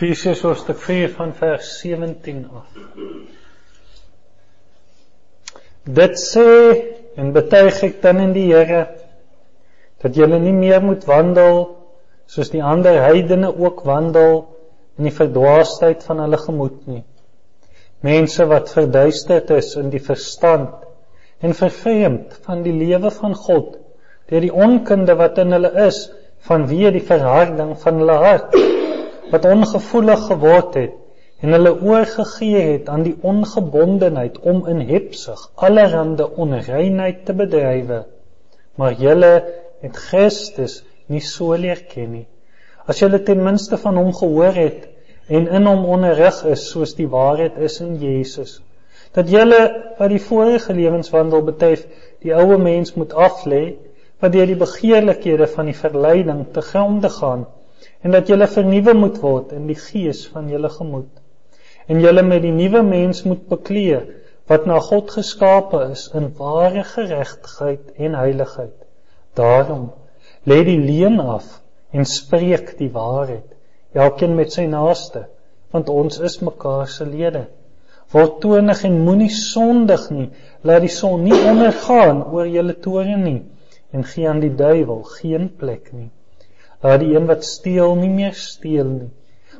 Efesiërs hoofstuk 4 van vers 17 af. Dit sê en betuig ek dan in die Here dat julle nie meer moet wandel soos die ander heidene ook wandel in die verdwaasheid van hulle gemoed nie. Mense wat verduisterd is in die verstand en vervreemd van die lewe van God deur die onkunde wat in hulle is vanweë die verharding van hulle hart wat ongevoelig geword het en hulle oorgegee het aan die ongebondenheid om in hebsug allerhande onreinheid te bedrywe. Maar julle het Christus nie so leer ken nie. As julle ten minste van hom gehoor het en in hom onderrig is soos die waarheid is in Jesus dat julle wat die vorige lewenswandel betref die ou mens moet aflê wat deur die begeerlikhede van die verleiding te gronde gaan en dat julle vernuwe moet word in die gees van julle gemoed. En julle met die nuwe mens moet beklee wat na God geskape is in ware geregtigheid en heiligheid. Daarom lê die leuen af en spreek die waarheid elkeen met sy naaste want ons is mekaar se lede. Word tonig en moenie sondig nie. Laat die son nie ondergaan oor julle toorn nie en gee aan die duiwel geen plek nie Laat die een wat steel nie meer steel nie,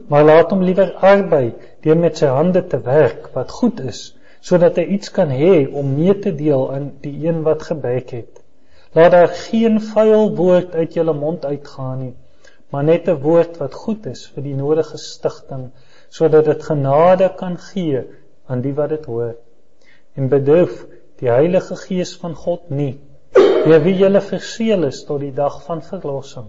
maar laat hom liewer arbei deur met sy hande te werk wat goed is, sodat hy iets kan hê om mee te deel aan die een wat gebrek het. Laat daar geen vuil woord uit jou mond uitgaan nie, maar net 'n woord wat goed is vir die nodige stigting, sodat dit genade kan gee aan die wat dit hoor. En bedurf die Heilige Gees van God nie, deur wie jy verseël is tot die dag van verlossing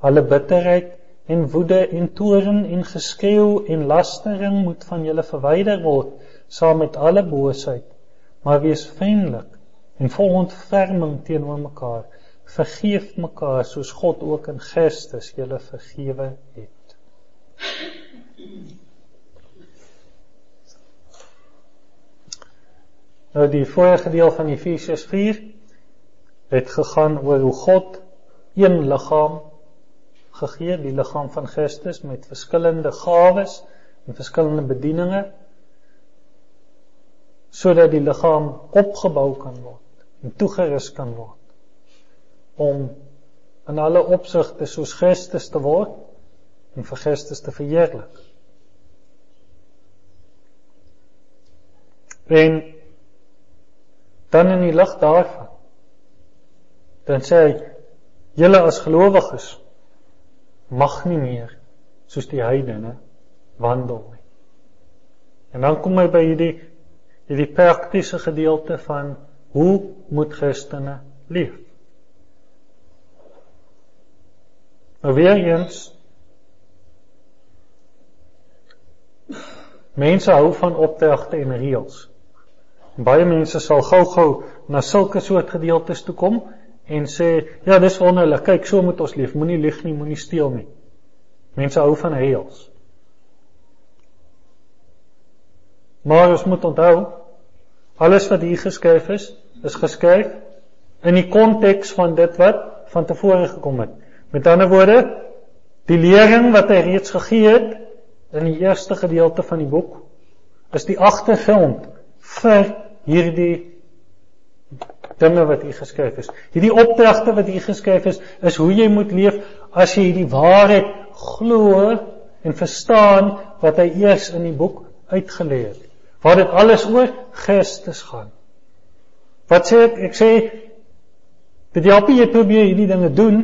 alle bitterheid en woede en toorn en geskreeu en lastering moet van julle verwyder word saam met alle boosheid. Maar wees vriendelik en vol ontferming teenoor mekaar. Vergeef mekaar soos God ook in Christus julle vergewe het. Nou die vorige deel van Efesiërs 4 het gegaan oor hoe God een liggaam gegee, die liggaam van Christus met verskillende gawes en verskillende bedieninge sodat die liggaam opgebou kan word en toegerus kan word om in alle opsigte soos Christus te word en vir Christus te verheerlik. En dan in die lig daarvan dan sê hy julle as gelowiges mag nie meer soos die heidene wandel nie. En dan kom hy by hierdie hierdie praktiese gedeelte van hoe moet Christene leef? Nou weer eens Mense hou van opdragte en reëls. Baie mense sal gou-gou na sulke soort gedeeltes toe kom en sê ja, dis wonderlik. Kyk, so moet ons leef. Moenie lieg nie, moenie steel nie. Mense hou van reëls. Maar ons moet onthou alles wat hier geskryf is, is geskryf in die konteks van dit wat van tevore gekom het. Met ander woorde, die lering wat hy reeds gegee het in die eerste gedeelte van die boek is die agtergrond vir hierdie dinge wat hier geskryf is. Hierdie opdragte wat hier geskryf is, is hoe jy moet leef as jy hierdie waarheid glo en verstaan wat hy eers in die boek uitgelê het. Waar dit alles oor Christus gaan. Wat sê ek? Ek sê dit help jy probeer hierdie dinge doen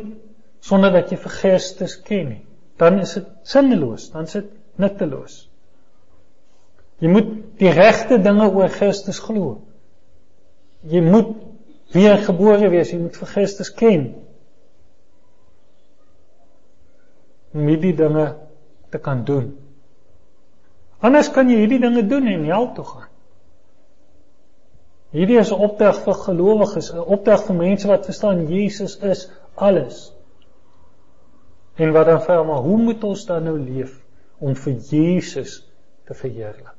sonder dat jy vir Christus ken nie. Dan is dit sinneloos, dan is dit nutteloos. Jy moet die regte dinge oor Christus glo. Jy moet weer gebore wees, jy moet vir Christus ken. Om hierdie dinge te kan doen. Anders kan jy hierdie dinge doen en hel toe gaan. Hierdie is 'n opdrag vir gelowiges, 'n opdrag vir mense wat verstaan Jesus is alles. En wat dan vra maar, hoe moet ons dan nou leef om vir Jesus te verheerlik?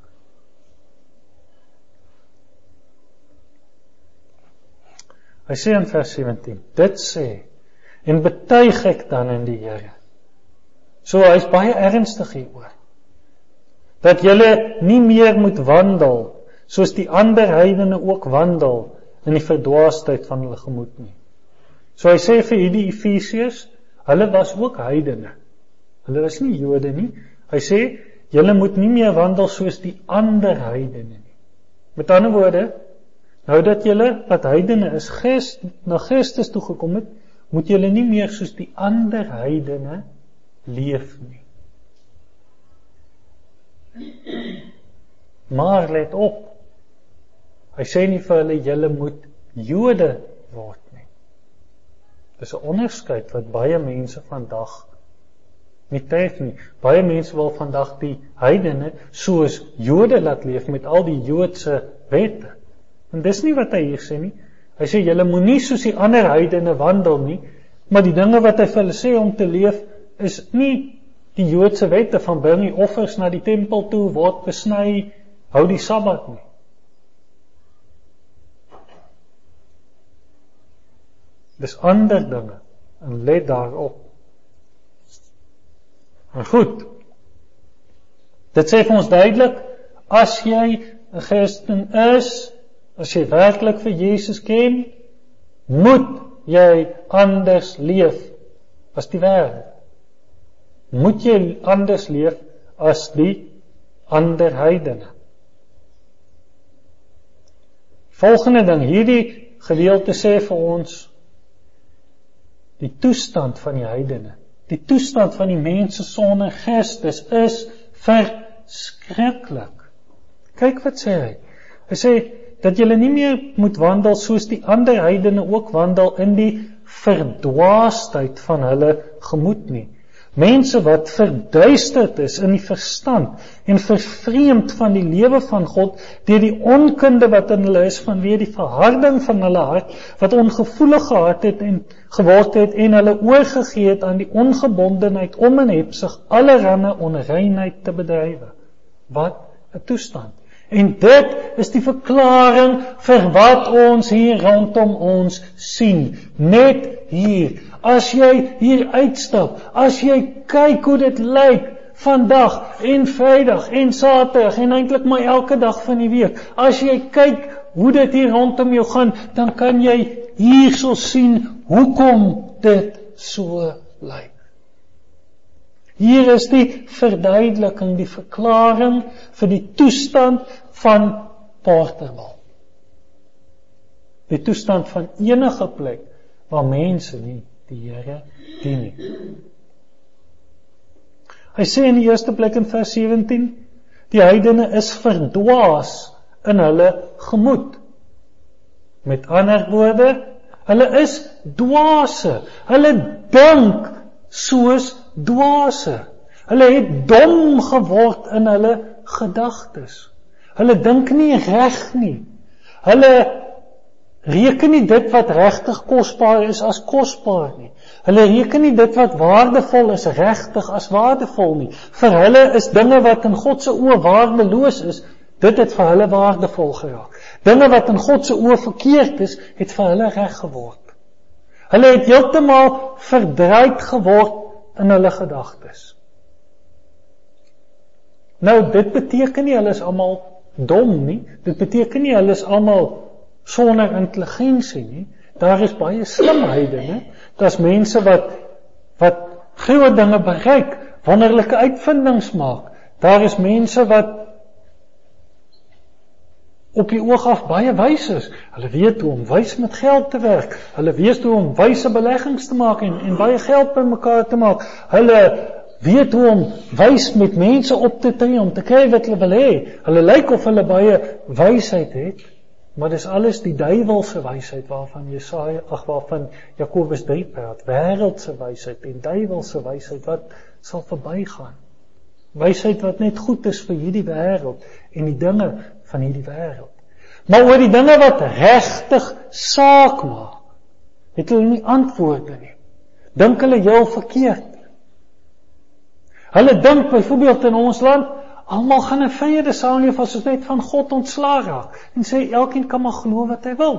Hy sê in vers 17: Dit sê en betuig ek dan in die Here. So hy's baie ernstig hieroor. dat julle nie meer moet wandel soos die ander heidene ook wandel in die verdwaasheid van hulle gemoed nie. So hy sê vir hierdie Efesiërs, hulle was ook heidene. Hulle was nie Jode nie. Hy sê julle moet nie meer wandel soos die ander heidene nie. Met ander woorde, nou dat julle wat heidene is, ges na Christus toe gekom het, moet julle nie meer soos die ander heidene leef nie. Maar let op. Hy sê nie vir hulle julle moet Jode word nie. Dis 'n onderskeid wat baie mense vandag nie tref nie. Baie mense wil vandag die heidene soos Jode laat leef met al die Joodse wette. En dis nie wat hy hier sê nie. Hy sê julle moenie soos die ander heidene wandel nie, maar die dinge wat hy vir hulle sê om te leef is nie die Joodse wette van bring die offers na die tempel toe, word besny, hou die Sabbat nie. Dis ander dinge en let daarop. Maar goed. Dit sê vir ons duidelik as jy 'n Christen is, as jy werklik vir Jesus ken, moet jy anders leef as die wêreld moet jy anders leef as die ander heidene. Volgende ding, hierdie gedeelte sê vir ons die toestand van die heidene. Die toestand van die mense sonder Christus is verskriklik. Kyk wat sê hy. Hy sê dat jy nie meer moet wandel soos die ander heidene ook wandel in die verdwaasheid van hulle gemoed nie. Mense wat verduisterd is in die verstand en vervreemd van die lewe van God deur die onkunde wat in hulle is vanweë die verharding van hulle hart wat ongevoelig gehad het en geword het en hulle oorgegee het aan die ongebondenheid om en hepsig allerlei onreinheid te bedrywe. Wat 'n toestand. En dit is die verklaring vir wat ons hier rondom ons sien. Net hier as jy hier uitstap, as jy kyk hoe dit lyk vandag en Vrydag en Saterdag en eintlik maar elke dag van die week, as jy kyk hoe dit hier rondom jou gaan, dan kan jy hierso sien hoekom dit so lyk. Hier is die verduideliking, die verklaring vir die toestand van Porterwal. Die toestand van enige plek waar mense nie die Here dien nie. Hy sê in die eerste plek in vers 17 die heidene is verdwaas in hulle gemoed. Met ander woorde, hulle is dwaase. Hulle dink soos dwaase. Hulle het dom geword in hulle gedagtes. Hulle dink nie reg nie. Hulle reken nie dit wat regtig kosbaar is as kosbaar nie. Hulle reken nie dit wat waardevol is regtig as waardevol nie. Vir hulle is dinge wat in God se oë waardeloos is, dit het vir hulle waardevol geraak. Dinge wat in God se oë verkeerd is, het vir hulle reg geword. Hulle het heeltemal verdryf geword in hulle gedagtes. Nou dit beteken nie hulle is almal dom nie. Dit beteken nie hulle is almal sonder intelligensie nie. Daar is baie slimhede, né? Daar's mense wat wat groot dinge bereik, wonderlike uitvindings maak. Daar is mense wat op die oog af baie wys is. Hulle weet hoe om wys met geld te werk. Hulle weet hoe om wyse beleggings te maak en en baie geld bymekaar te maak. Hulle weet hoe om wys met mense op te tree om te kry wat hulle wil hê. Hulle lyk of hulle baie wysheid het. Maar dis alles die duiwelse wysheid waarvan Jesaja ag waarvan Jakobus 3 praat, wêreldse wysheid en duiwelse wysheid wat sal verbygaan. Wysheid wat net goed is vir hierdie wêreld en die dinge van hierdie wêreld. Maar oor die dinge wat regtig saak maak, het hulle nie antwoorde nie. Dink hulle heel verkeerd. Hulle dink byvoorbeeld in ons land Almal gaan 'n vrede saamleef as ons net van God ontslaa raak en sê elkeen kan maar glo wat hy wil.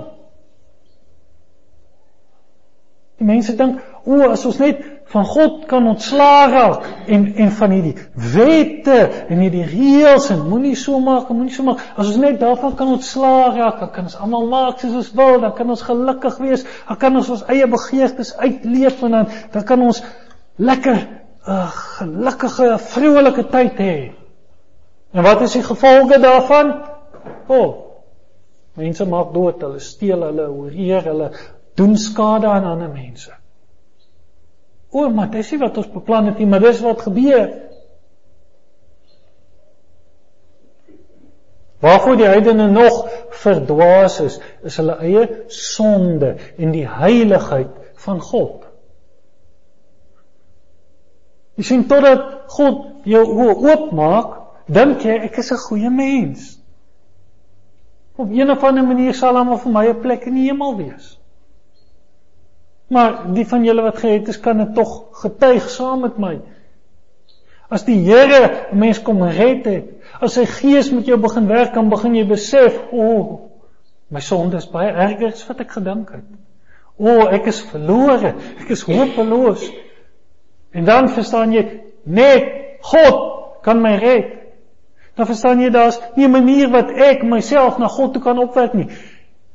Die mense dink, o, as ons net van God kan ontslaa raak en en van hierdie wette en hierdie reëls en moenie so maak, moenie so maak. As ons net daarvan kan ontslaa raak, dan kan ons almal maak soos ons wil, dan kan ons gelukkig wees, dan kan ons ons eie begeertes uitleef en dan dan kan ons lekker 'n uh, gelukkige, vrolike tyd hê. En wat is die gevolge daarvan? O, oh, mense maak dood, hulle steel, hulle hoereer, hulle doen skade aan ander mense. O, maar dis nie wat ons beplan het nie, maar dis wat gebeur. Waarvoor die heidene nog verdwaas is, is hulle eie sonde en die heiligheid van God. Jy sien totdat God jou oë oopmaak, dink jy ek is 'n goeie mens. Op 'n of ander manier sal hom vir my 'n plek in die hemel wees. Maar die van julle wat gered is, kan dit tog getuig saam met my. As die Here 'n mens kom red het, as sy gees met jou begin werk, dan begin jy besef, o, oh, my sonde is baie erger as wat ek gedink het. O, oh, ek is verlore, ek is hopeloos. En dan verstaan jy, net God kan my red. Dan verstaan jy daar's nie 'n manier wat ek myself na God toe kan opwerk nie.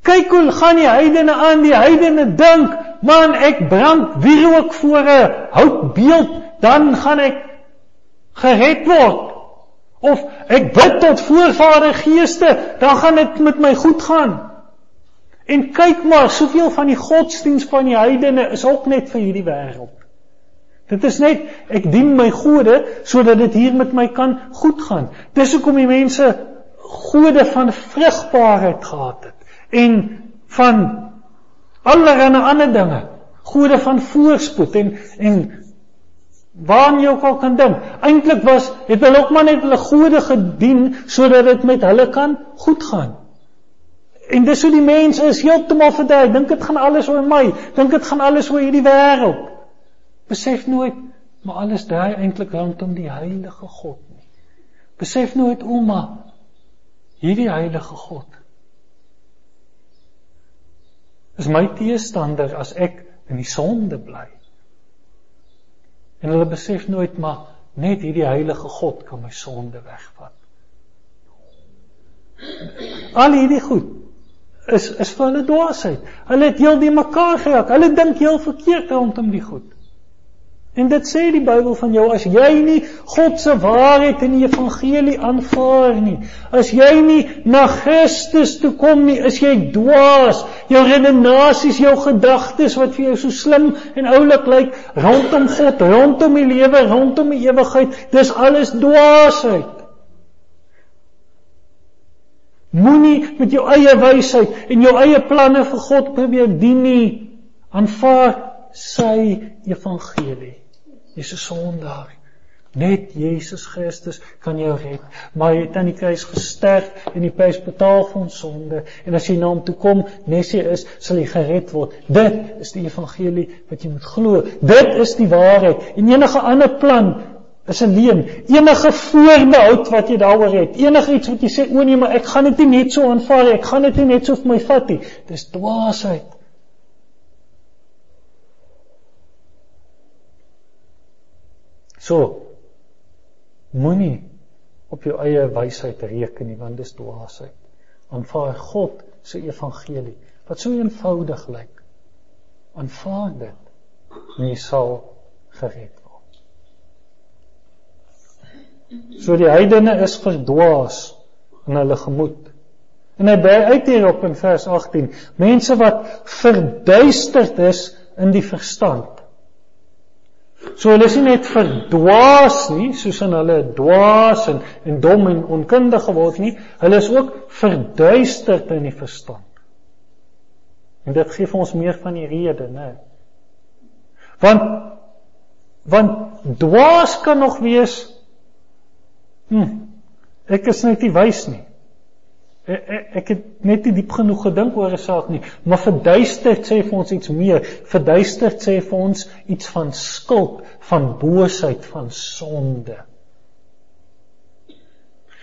Kyk hoe gaan die heidene aan, die heidene dink, man ek brand wierook voor 'n houtbeeld, dan gaan ek gered word. Of ek bid tot voorvader geeste, dan gaan dit met my goed gaan. En kyk maar, soveel van die godsdiens van die heidene is ook net vir hierdie wêreld. Dit is net ek dien my gode sodat dit hier met my kan goed gaan. Dis hoekom die mense gode van vrugbaarheid gehad het en van allerlei ander dinge, gode van voorspoed en en waar jy ook al kan dink. Eintlik was het hulle ook maar net hulle gode gedien sodat dit met hulle kan goed gaan. En dis hoe die mens is heeltemal verdry. Dink dit gaan alles oor my. Dink dit gaan alles oor hierdie wêreld. Besef nooit maar alles draai eintlik rondom die heilige God nie. Besef nooit ouma hierdie heilige God is my teestander as ek in die sonde bly. En hulle besef nooit maar net hierdie heilige God kan my sonde wegvat. Al hierdie goed is is vir hulle dwaasheid. Hulle het heel die mekaar geraak. Hulle dink heel verkeerd rondom die goed. En dit sê die Bybel van jou as jy nie God se waarheid in die evangelie aanvaar nie, as jy nie na Christus toe kom nie, is jy dwaas. Jou redenasies, jou gedagtes wat vir jou so slim en oulik lyk rondom God, rondom die lewe, rondom die ewigheid, dis alles dwaasheid. Moenie met jou eie wysheid en jou eie planne vir God probeer dien nie. Aanvaar sy evangelie. Jy's 'n sondaar. Net Jesus Christus kan jou red. Maar hy het aan die kruis gesterf en die prys betaal vir ons sonde. En as jy na hom toe kom, nes jy is, sal jy gered word. Dit is die evangelie wat jy moet glo. Dit is die waarheid. En enige ander plan is 'n leuen. Enige voorbehoud wat jy daaroor het, enige iets wat jy sê o nee, maar ek gaan dit nie net so aanvaar nie. Ek gaan dit nie net so vir my vat nie. Dis dwaasheid. So moenie op jou eie wysheid reken nie want dis dwaasheid. Aanvaar God se evangelie wat so eenvoudig lyk. Aanvaar dit en jy sal gered word. So die heidene is verdwaas in hulle gemoed. En hy bly uit hier op in vers 18, mense wat verduisterd is in die verstand. So hulle is nie net verdwaas nie, soos in hulle dwaas en en dom en onkundig geword nie, hulle is ook verduisterd in die verstand. En dit gee vir ons meer van die rede, né? Want want dwaas kan nog wees hm, ek is net nie wys nie. Ek, ek, ek het net nie diep genoeg gedink oor 'n saak nie, maar verduisterd sê vir ons iets meer. Verduisterd sê vir ons iets van skuld, van boosheid, van sonde.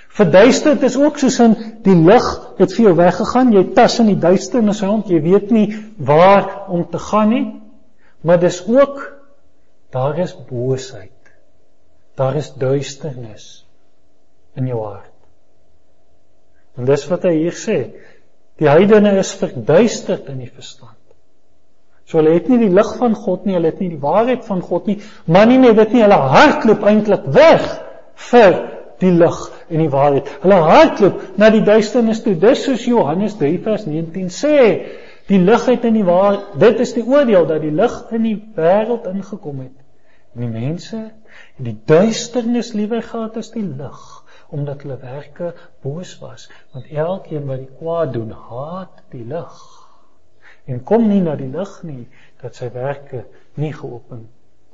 Verduisterd is ook soos in die lig het vir jou weggegaan, jy tas in die duisternis rond, jy weet nie waar om te gaan nie. Maar dis ook Daar is boosheid. Daar is duisternis in jou hart. En dis wat hy hier sê. Die heidene is verduisterd in die verstand. So hulle het nie die lig van God nie, hulle het nie die waarheid van God nie, maar nie net dit nie, hulle hardloop eintlik weg vir die lig en die waarheid. Hulle hardloop na die duisternis toe. Dis soos Johannes 3:19 sê, die lig het in die waar dit is die oordeel dat die lig in die wêreld ingekom het. En die mense die duisternis liewer gehad as die lig omdat hulle werke boos was. Want elkeen wat die kwaad doen haat die lig. En kom nie na die lig nie dat sy werke nie geopen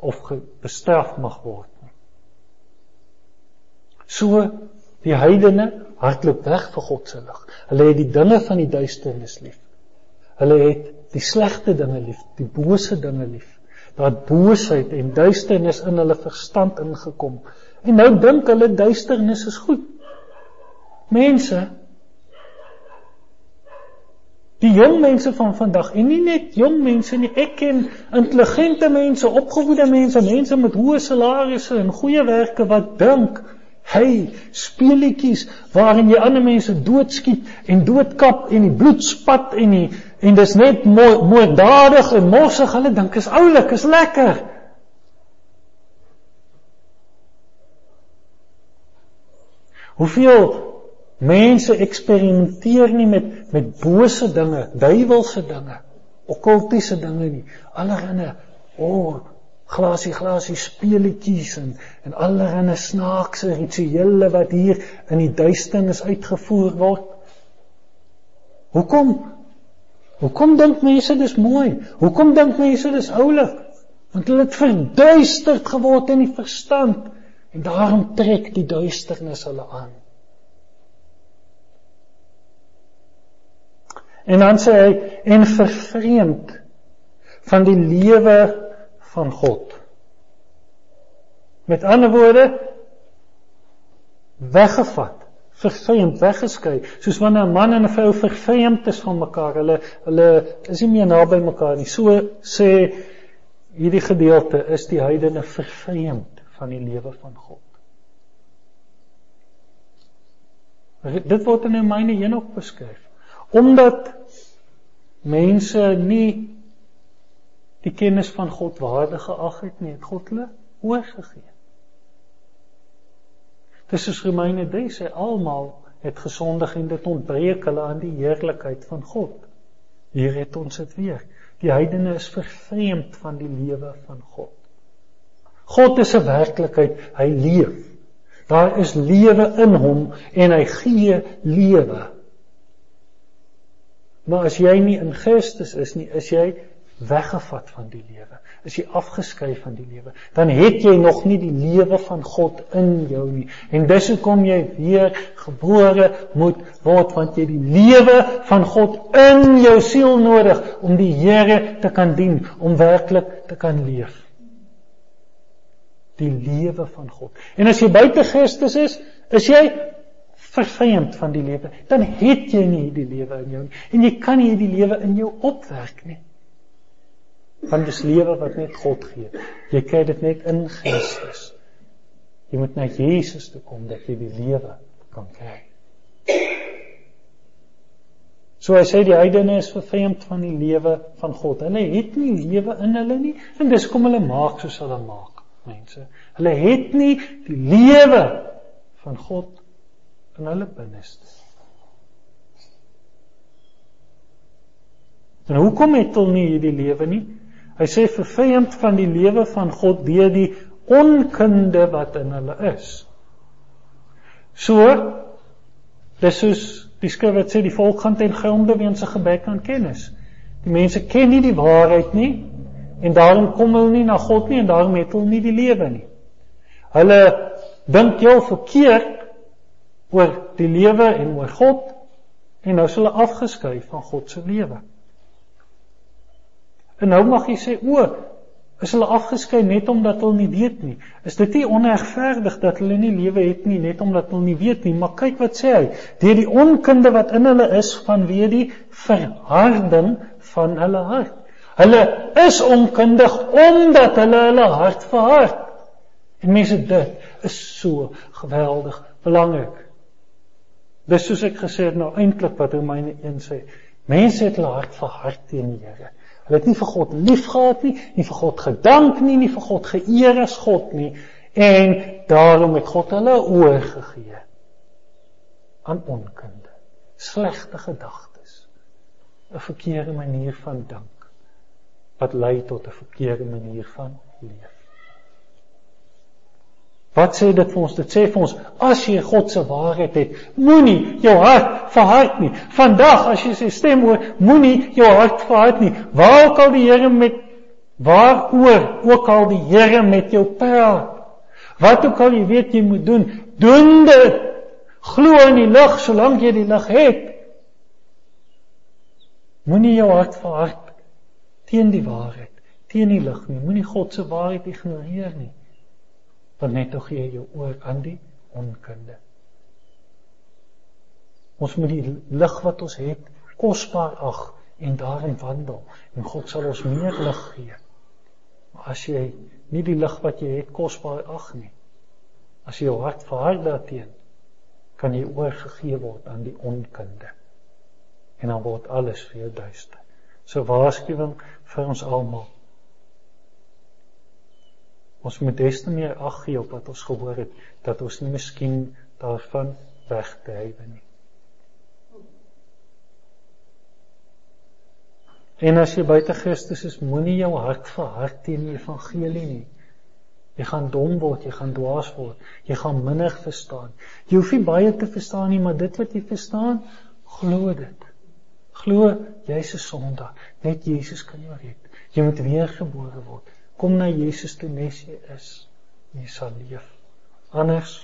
of bestraf mag word nie. So die heidene hardloop weg vir God se lig. Hulle het die dinge van die duisternis lief. Hulle het die slegte dinge lief die bose dinge lief. Daar boosheid en duisternis in hulle verstand ingekom En nou dink hulle duisternis is goed. Mense Die jong mense van vandag en nie net jong mense nie, ek ken intelligente mense, opgevoede mense, mense met hoë salarisse en goeie werke wat dink, hey, speletjies waarin jy ander mense doodskiet en doodkap en die bloed spat en die en dis net moorddadig en morsig, hulle dink is oulik, is lekker. Hoeveel mense eksperimenteer nie met met bose dinge, duiwelse dinge, okkultiese dinge nie. Allerhande o, oh, glasie glasie speletjies en en allerhande snaakse rituele wat hier in die duisternis uitgevoer word. Hoekom? Hoekom dink mense dis mooi? Hoekom dink mense dis oulik? Want hulle het verduisterd geword in die verstand. En daarom trek die duisternis hulle aan. En dan sê hy en vervreemd van die lewe van God. Met ander woorde weggevat, vervreemd, weggeskei, soos wanneer 'n man en 'n vrou vervreemd is van mekaar. Hulle hulle is nie meer naby mekaar nie. So sê hierdie gedeelte is die heidene vervreemd van die lewe van God. Dit word in Romeine 1 ook beskryf. Omdat mense nie die kennis van God waardig geag het nie, het God hulle oorgegee. Dis is Romeine 3 sê almal het gesondig en dit ontbreek hulle aan die heerlikheid van God. Hier het ons dit weer. Die heidene is vervreemd van die lewe van God. God is 'n werklikheid, hy leef. Daar is lewe in hom en hy gee lewe. Maar as jy nie in Christus is nie, is jy weggevat van die lewe. Is jy afgeskei van die lewe, dan het jy nog nie die lewe van God in jou nie. En dis hoekom jy weer gebore moet word want jy die lewe van God in jou siel nodig om die Here te kan dien, om werklik te kan leef die lewe van God. En as jy buite Christus is, is jy vervreemd van die lewe. Dan het jy nie die lewe in jou nie en jy kan nie die lewe in jou opwerk nie. Want dis lewe wat net God gee. Jy kry dit net in Christus. Jy moet na Jesus toe kom dat jy die lewe kan kry. So hy sê die heidene is vervreemd van die lewe van God. Hulle het nie lewe in hulle nie en dis kom hulle maak soos hulle maak mense. Hulle het nie die lewe van God in hulle binneste. En hoekom het hulle nie hierdie lewe nie? Hy sê vervreemd van die lewe van God deur die onkunde wat in hulle is. So dis soos die skrif wat sê die volk gaan ten gronde weens 'n gebrek aan kennis. Die mense ken nie die waarheid nie en daarom kom hulle nie na God nie en daarom het hulle nie die lewe nie. Hulle dink heel verkeerd oor die lewe en oor God en nou is hulle afgeskei van God se lewe. En nou mag jy sê o, is hulle afgeskei net omdat hulle nie weet nie. Is dit nie onregverdig dat hulle nie lewe het nie net omdat hulle nie weet nie? Maar kyk wat sê hy, deur die onkunde wat in hulle is vanweë die verharding van hulle hart. Hulle is onkundig omdat hulle hulle hart verhard. En mense dit is so geweldig belangrik. Dis soos ek gesê het nou eintlik wat Romeine 1 sê. Mense het hulle hart verhard teen die Here. Hulle het nie vir God liefgehad nie, nie vir God gedank nie, nie vir God geëer as God nie en daarom het God hulle oorgegee aan onkunde, slegte gedagtes, 'n verkeerde manier van dink wat lei tot 'n verkeerde manier van leef. Wat sê dit vir ons? Dit sê vir ons as jy God se waarheid het, moenie jou hart verhard nie. Vandag as jy sy stem hoor, moenie jou hart verhard nie. Waar ook al die Here met waaroor ook al die Here met jou praat. Wat ook al jy weet jy moet doen, doen dit. Glo in die lig solank jy die lig het. Moenie jou hart verhard teen die waarheid, teen die lig nie. Moenie God se waarheid ignoreer nie want net tog gee jou oor aan die onkunde. Ons moet die lig wat ons het kosbaar ag en daarin wandel en God sal ons meer lig gee. Maar as jy nie die lig wat jy het kosbaar ag nie, as jy jou hart verhard daarteen, kan jy oorgegee word aan die onkunde. En dan word alles vir jou duister. So waarskuwing vir ons almal. Ons moet des te meer ag gee op wat ons gehoor het dat ons nie miskien daarvan wegdryf nie. En as jy buite Christus is, moenie jou hart verhard teen die evangelie nie. Jy gaan dom word, jy gaan dwaas word, jy gaan minder verstaan. Jy hoef nie baie te verstaan nie, maar dit wat jy verstaan, glo dit. Glo jy's 'n sondaar. Net Jesus kan jou red. Jy moet weergebore word. Kom na Jesus toe nes jy is. Jy sal leef. Anders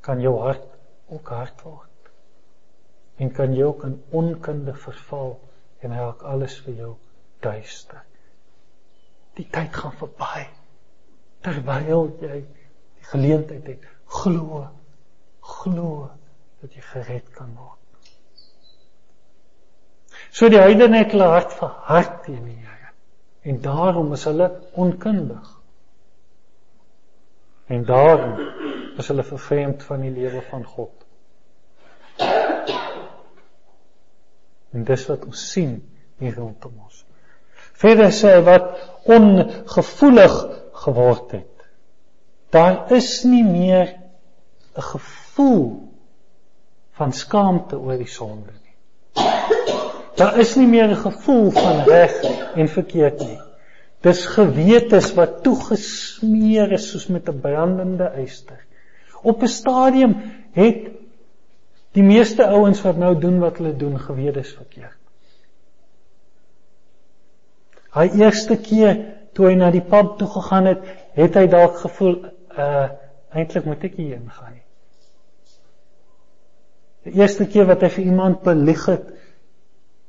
kan jou hart ook hard word. En kan jy ook in onkunde verval en raak alles vir jou duister. Die tyd gaan verby. Terwyl jy die geleentheid het, glo, glo dat jy gered kan word. So die heidene het hulle hart verhard teen die Here en daarom is hulle onkundig. En daarom is hulle vervreemd van die lewe van God. En dis wat ons sien hier rondom ons. Verder sê wat ongevoelig geword het. Daar is nie meer 'n gevoel van skaamte oor die sonde nie. Daar is nie meer 'n gevoel van reg en verkeerd nie. Dis gewetes wat toegesmeer is soos met 'n brandende yster. Op 'n stadium het die meeste ouens wat nou doen wat hulle doen gewetes verkeerd. Hy eerste keer toe hy na die pub toe gegaan het, het hy dalk gevoel uh eintlik moet ek hier ingaan. Die eerste keer wat hy vir iemand belieg het,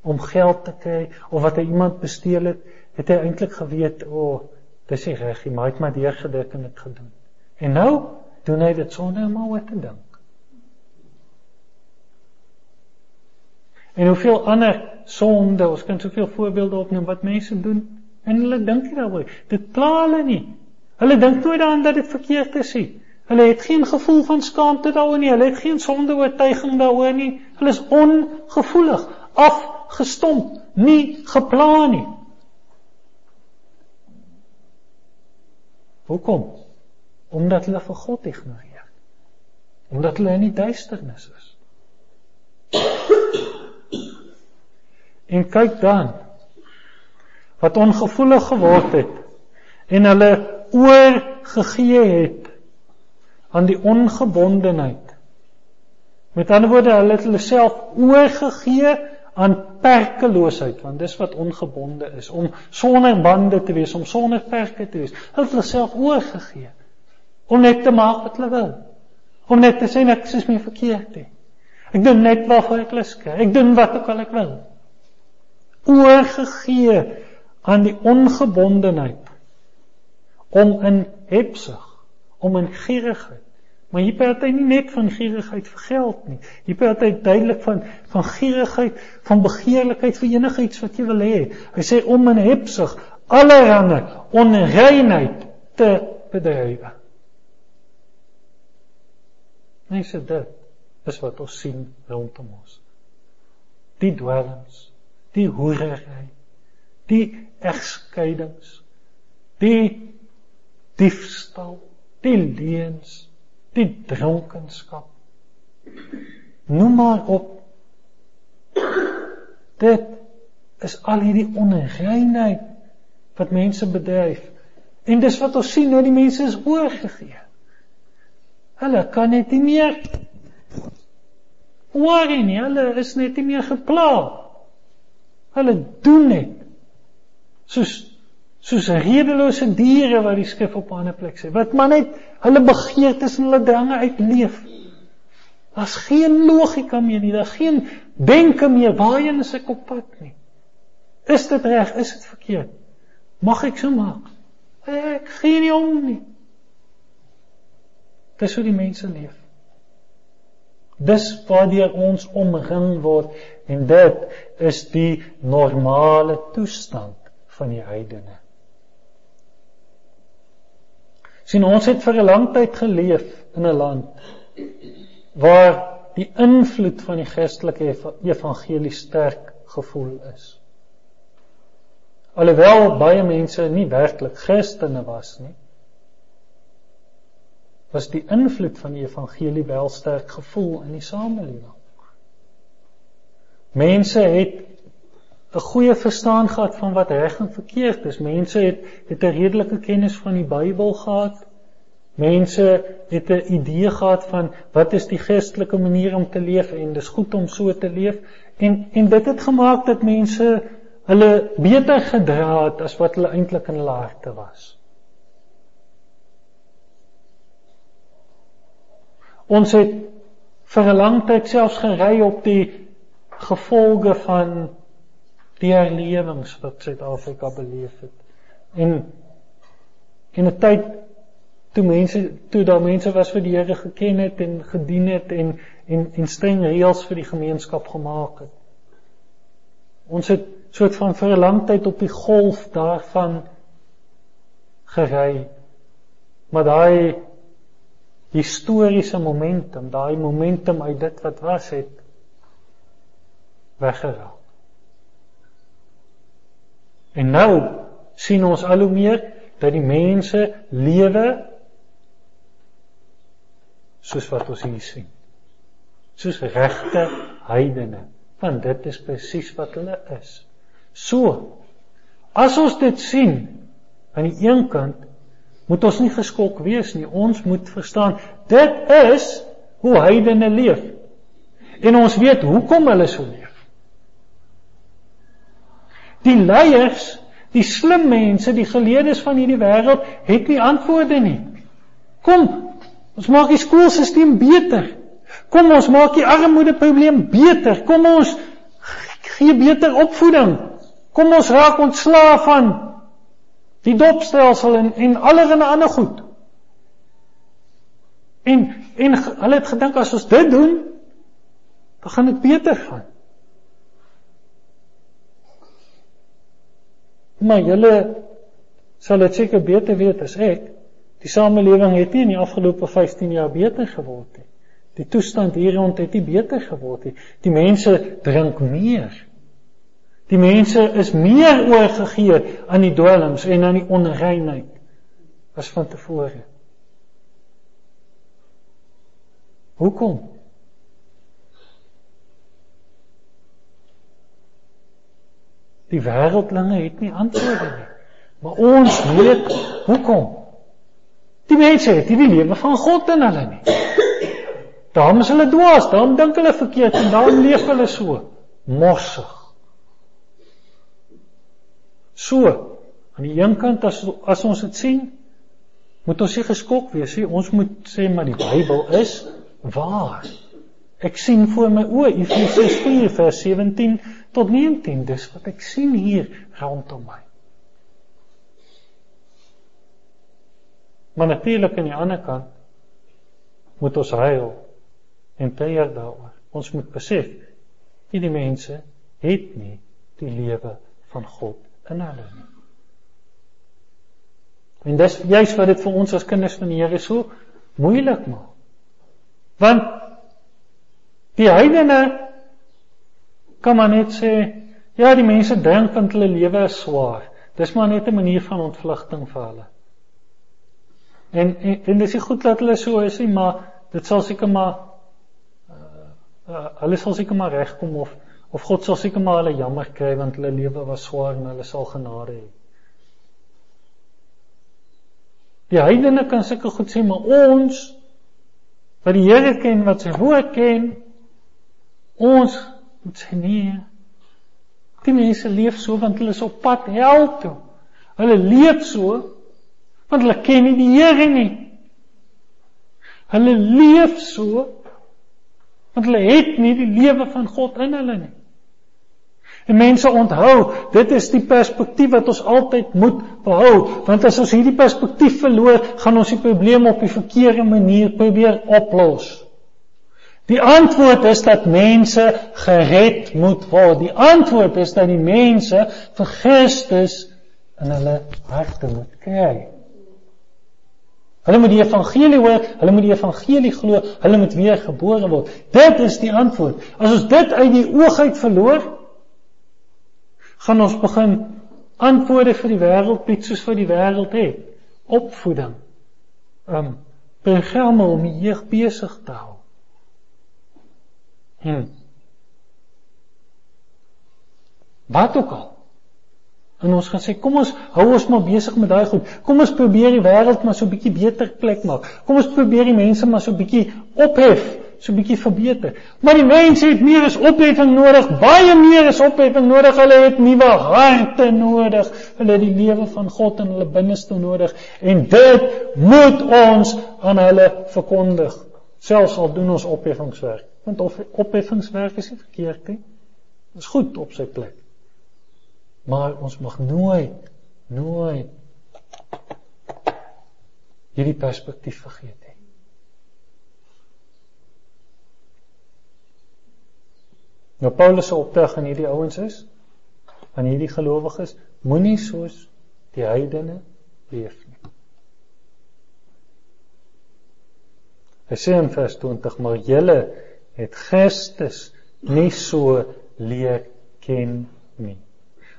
om geld te kry of wat hy iemand besteel het, het hy eintlik geweet, o, oh, dis nie reg nie, maar hy het maar deur gedink en dit gedoen. En nou doen hy dit sonder om oor te dink. En hoeveel ander sonde, ons kan soveel voorbeelde opneem wat mense doen en hulle dink nie daaroor. Dit pla hulle nie. Hulle dink nooit daaraan dat dit verkeerd is nie. Hulle het geen gevoel van skaamte daaroor nie. Hulle het geen sonde oortuiging daaroor nie. Hulle is ongevoelig, af gestomp, nie geplan nie. Hoekom? Omdat hulle vir God ignoreer. Omdat hulle in die duisternis is. En kyk dan wat ongevoelig geword het en hulle oorgegee het aan die ongebondenheid. Met ander woorde, hulle het hulle self oorgegee aan perkeloosheid want dis wat ongebonde is om sonder bande te wees om sonder perke te wees. Hulle het hulle self oorgegee om net te maak wat hulle wil om net te sê ek is nie verkeerd nie. Ek doen net wat ek lus kry ek doen wat ook al ek wil. Oorgegee aan die ongebondenheid om in hebsug om in gierigheid Maar hier praat hy nie net van gierigheid vir geld nie. Hier praat hy duidelik van van gierigheid, van begeerlikheid vir enigiets wat jy wil hê. Hy sê om in hebsug allerhande onreinheid te bedrywe. Mense dit is wat ons sien rondom ons. Die dwelms, die hoerery, die egskeidings, die diefstal, die leuns, die dronkenskap. Noem maar op. Dit is al hierdie onreinheid wat mense bedryf. En dis wat ons sien nou die mense is oorgegee. Hulle kan net nie meer hoor nie, hulle is net nie meer gepla. Hulle doen net soos soos redelose diere wat die skrif op 'n ander plek sê. Wat maar net hulle begeertes en hulle drange uitleef. Daar's geen logika meer nie, daar's geen denke meer waarheen is ek op pad nie. Is dit reg? Is dit verkeerd? Mag ek so maak? Ek gee nie om nie. Dis hoe die mense leef. Dis waardeur ons omring word en dit is die normale toestand van die heidene. Sien ons het vir 'n lang tyd geleef in 'n land waar die invloed van die Christelike evangelie sterk gevoel is. Alhoewel baie mense nie werklik Christene was nie, was die invloed van die evangelie wel sterk gevoel in die samelewing. Mense het 'n goeie verstaan gehad van wat reg en verkeerd is. Mense het het 'n redelike kennis van die Bybel gehad. Mense het 'n idee gehad van wat is die Christelike manier om te leef en dis goed om so te leef en en dit het gemaak dat mense hulle beter gedra het as wat hulle eintlik in hulle harte was. Ons het vir 'n lang tyd selfs gery op die gevolge van die herlewings wat Suid-Afrika beleef het. En in 'n tyd toe mense toe daar mense was vir die Here geken het en gedien het en en en streng reëls vir die gemeenskap gemaak het. Ons het soort van vir 'n lang tyd op die golf daarvan gery. Maar daai historiese momentum, daai momentum uit dit wat was het weggeraak. En nou sien ons al hoe meer dat die mense lewe soos wat ons hier sien. Soos regte heidene, want dit is presies wat hulle is. So as ons dit sien aan die een kant moet ons nie geskok wees nie. Ons moet verstaan dit is hoe heidene leef. En ons weet hoekom hulle so leef. Die leiers, die slim mense, die geleerdes van hierdie wêreld het nie antwoorde nie. Kom, ons maak die skoolstelsel beter. Kom ons maak die armoede probleem beter. Kom ons gee beter opvoeding. Kom ons raak ontslaaf van die dopstelsel en en allerlei ander goed. En en hulle het gedink as ons dit doen, dan gaan dit beter gaan. Maar julle sal dit seker beter weet as ek. Die samelewing het nie in die afgelope 15 jaar beter geword nie. Die toestand hier rond het nie beter geword nie. Die mense drink meer. Die mense is meer oorgegee aan die dwelms en aan die onreinheid as van tevore. Hoekom? Die wêreldlinge het nie antwoorde nie. Maar ons weet hoekom. Die mense het nie die lewe van God in hulle nie. Daarom is hulle dwaas, daarom dink hulle verkeerd en daarom leef hulle so morsig. So, aan die een kant as as ons dit sien, moet ons nie geskok wees nie. Ons moet sê maar die Bybel is waar. Ek sien voor my oë Efesiërs 4 vers 17 tot 19. Dis wat ek sien hier rondom my. Maar natuurlik aan die ander kant moet ons huil en treur daaroor. Ons moet besef hierdie mense het nie die lewe van God in hulle nie. En dis juist wat dit vir ons as kinders van die Here so moeilik maak. Want die heidene kan maar net sê ja, die mense dink want hulle lewe is swaar. Dis maar net 'n manier van ontvlugting vir hulle. En en, en dis nie goed dat hulle so is nie, maar dit sal seker maar uh, uh, hulle sal seker maar regkom of of God sal seker maar hulle jammer kry want hulle lewe was swaar en hulle sal genade hê. Die heidene kan seker goed sê, maar ons wat die Here ken, wat sy woord ken, ons moet sê nee. Die mense leef so want hulle is op pad hel toe. Hulle leef so want hulle ken nie die Here nie. Hulle leef so want hulle het nie die lewe van God in hulle nie. En mense onthou, dit is die perspektief wat ons altyd moet behou, want as ons hierdie perspektief verloor, gaan ons die probleem op die verkeerde manier probeer oplos. Die antwoord is dat mense gered moet word. Die antwoord is dat die mense vir Christus in hulle harte moet kry. Hulle moet die evangelie hoor, hulle moet die evangelie glo, hulle moet weer gebore word. Dit is die antwoord. As ons dit uit die oog uit verloor, gaan ons begin antwoorde vir die wêreld bied soos wat die wêreld het. Opvoeding. Um programme om die jeug besig te hou. Hm. Wat ook al. En ons gaan sê kom ons hou ons maar besig met daai goed. Kom ons probeer die wêreld maar so 'n bietjie beter plek maak. Kom ons probeer die mense maar so 'n bietjie ophef so 'n bietjie verbeter. Maar die mense het meer as opheffing nodig, baie meer as opheffing nodig. Hulle het nuwe harte nodig. Hulle het die lewe van God in hulle binneste nodig en dit moet ons aan hulle verkondig. Selfs al doen ons opheffingswerk. Want of opheffingswerk is nie verkeerd nie. Dit is goed op sy plek. Maar ons mag nooit nooit hierdie perspektief vergeet nie. Nou Paulus se opdrag aan hierdie ouens is aan hierdie gelowiges moenie soos die heidene leef nie. Hy sê in vers 20 maar julle het Christus nie so leer ken nie.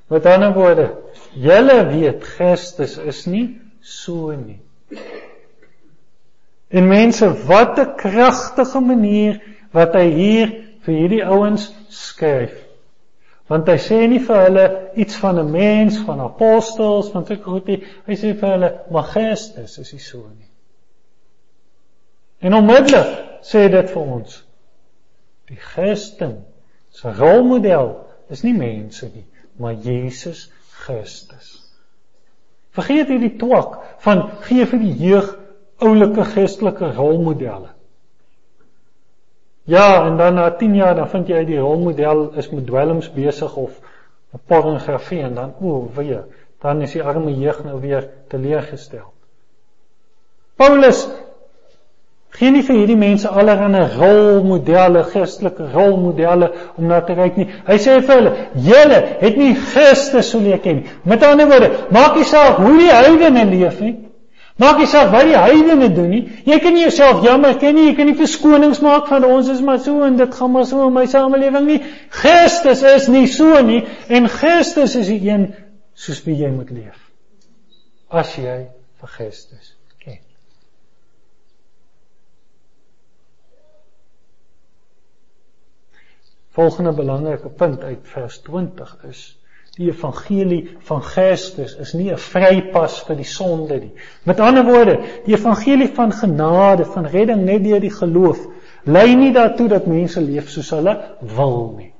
Met ander woorde, julle weet Christus is nie so nie. En mense, wat 'n kragtige manier wat hy hier vir hierdie ouens skryf. Want hy sê nie vir hulle iets van 'n mens, van apostels, van sulke goed nie. Hy sê vir hulle magistes is hy so nie. En onmiddellik sê dit vir ons. Die Christen se rolmodel is nie mense nie, maar Jesus Christus. Vergeet hierdie twak van gee vir die jeug oulike Christelike rolmodelle. Ja, en dan na 10 jaar dan vind jy uit die rolmodel is met dwelms besig of pornografie en dan o, weer, dan is die arme jeug nou weer teleurgestel. Paulus gee nie vir hierdie mense allerlei rolmodelle, Christelike rolmodelle om na te kyk nie. Hy sê vir hulle: "Julle het nie Christus so leer ken nie." Met ander woorde, maak nie saak hoe die heidene leef nie. Maak nie saak wat die heidene doen nie. Jy kan nie jouself jammer ken nie. Jy kan nie verskonings maak van ons is maar so en dit gaan maar so in my samelewing nie. Christus is nie so nie en Christus is die een soos wie jy moet leef. As jy vir Christus ken. Volgende belangrike punt uit vers 20 is Die evangelie van Christus is nie 'n vrypas vir die sonde nie. Met ander woorde, die evangelie van genade, van redding net deur die geloof, lei nie daartoe dat mense leef soos hulle wil nie.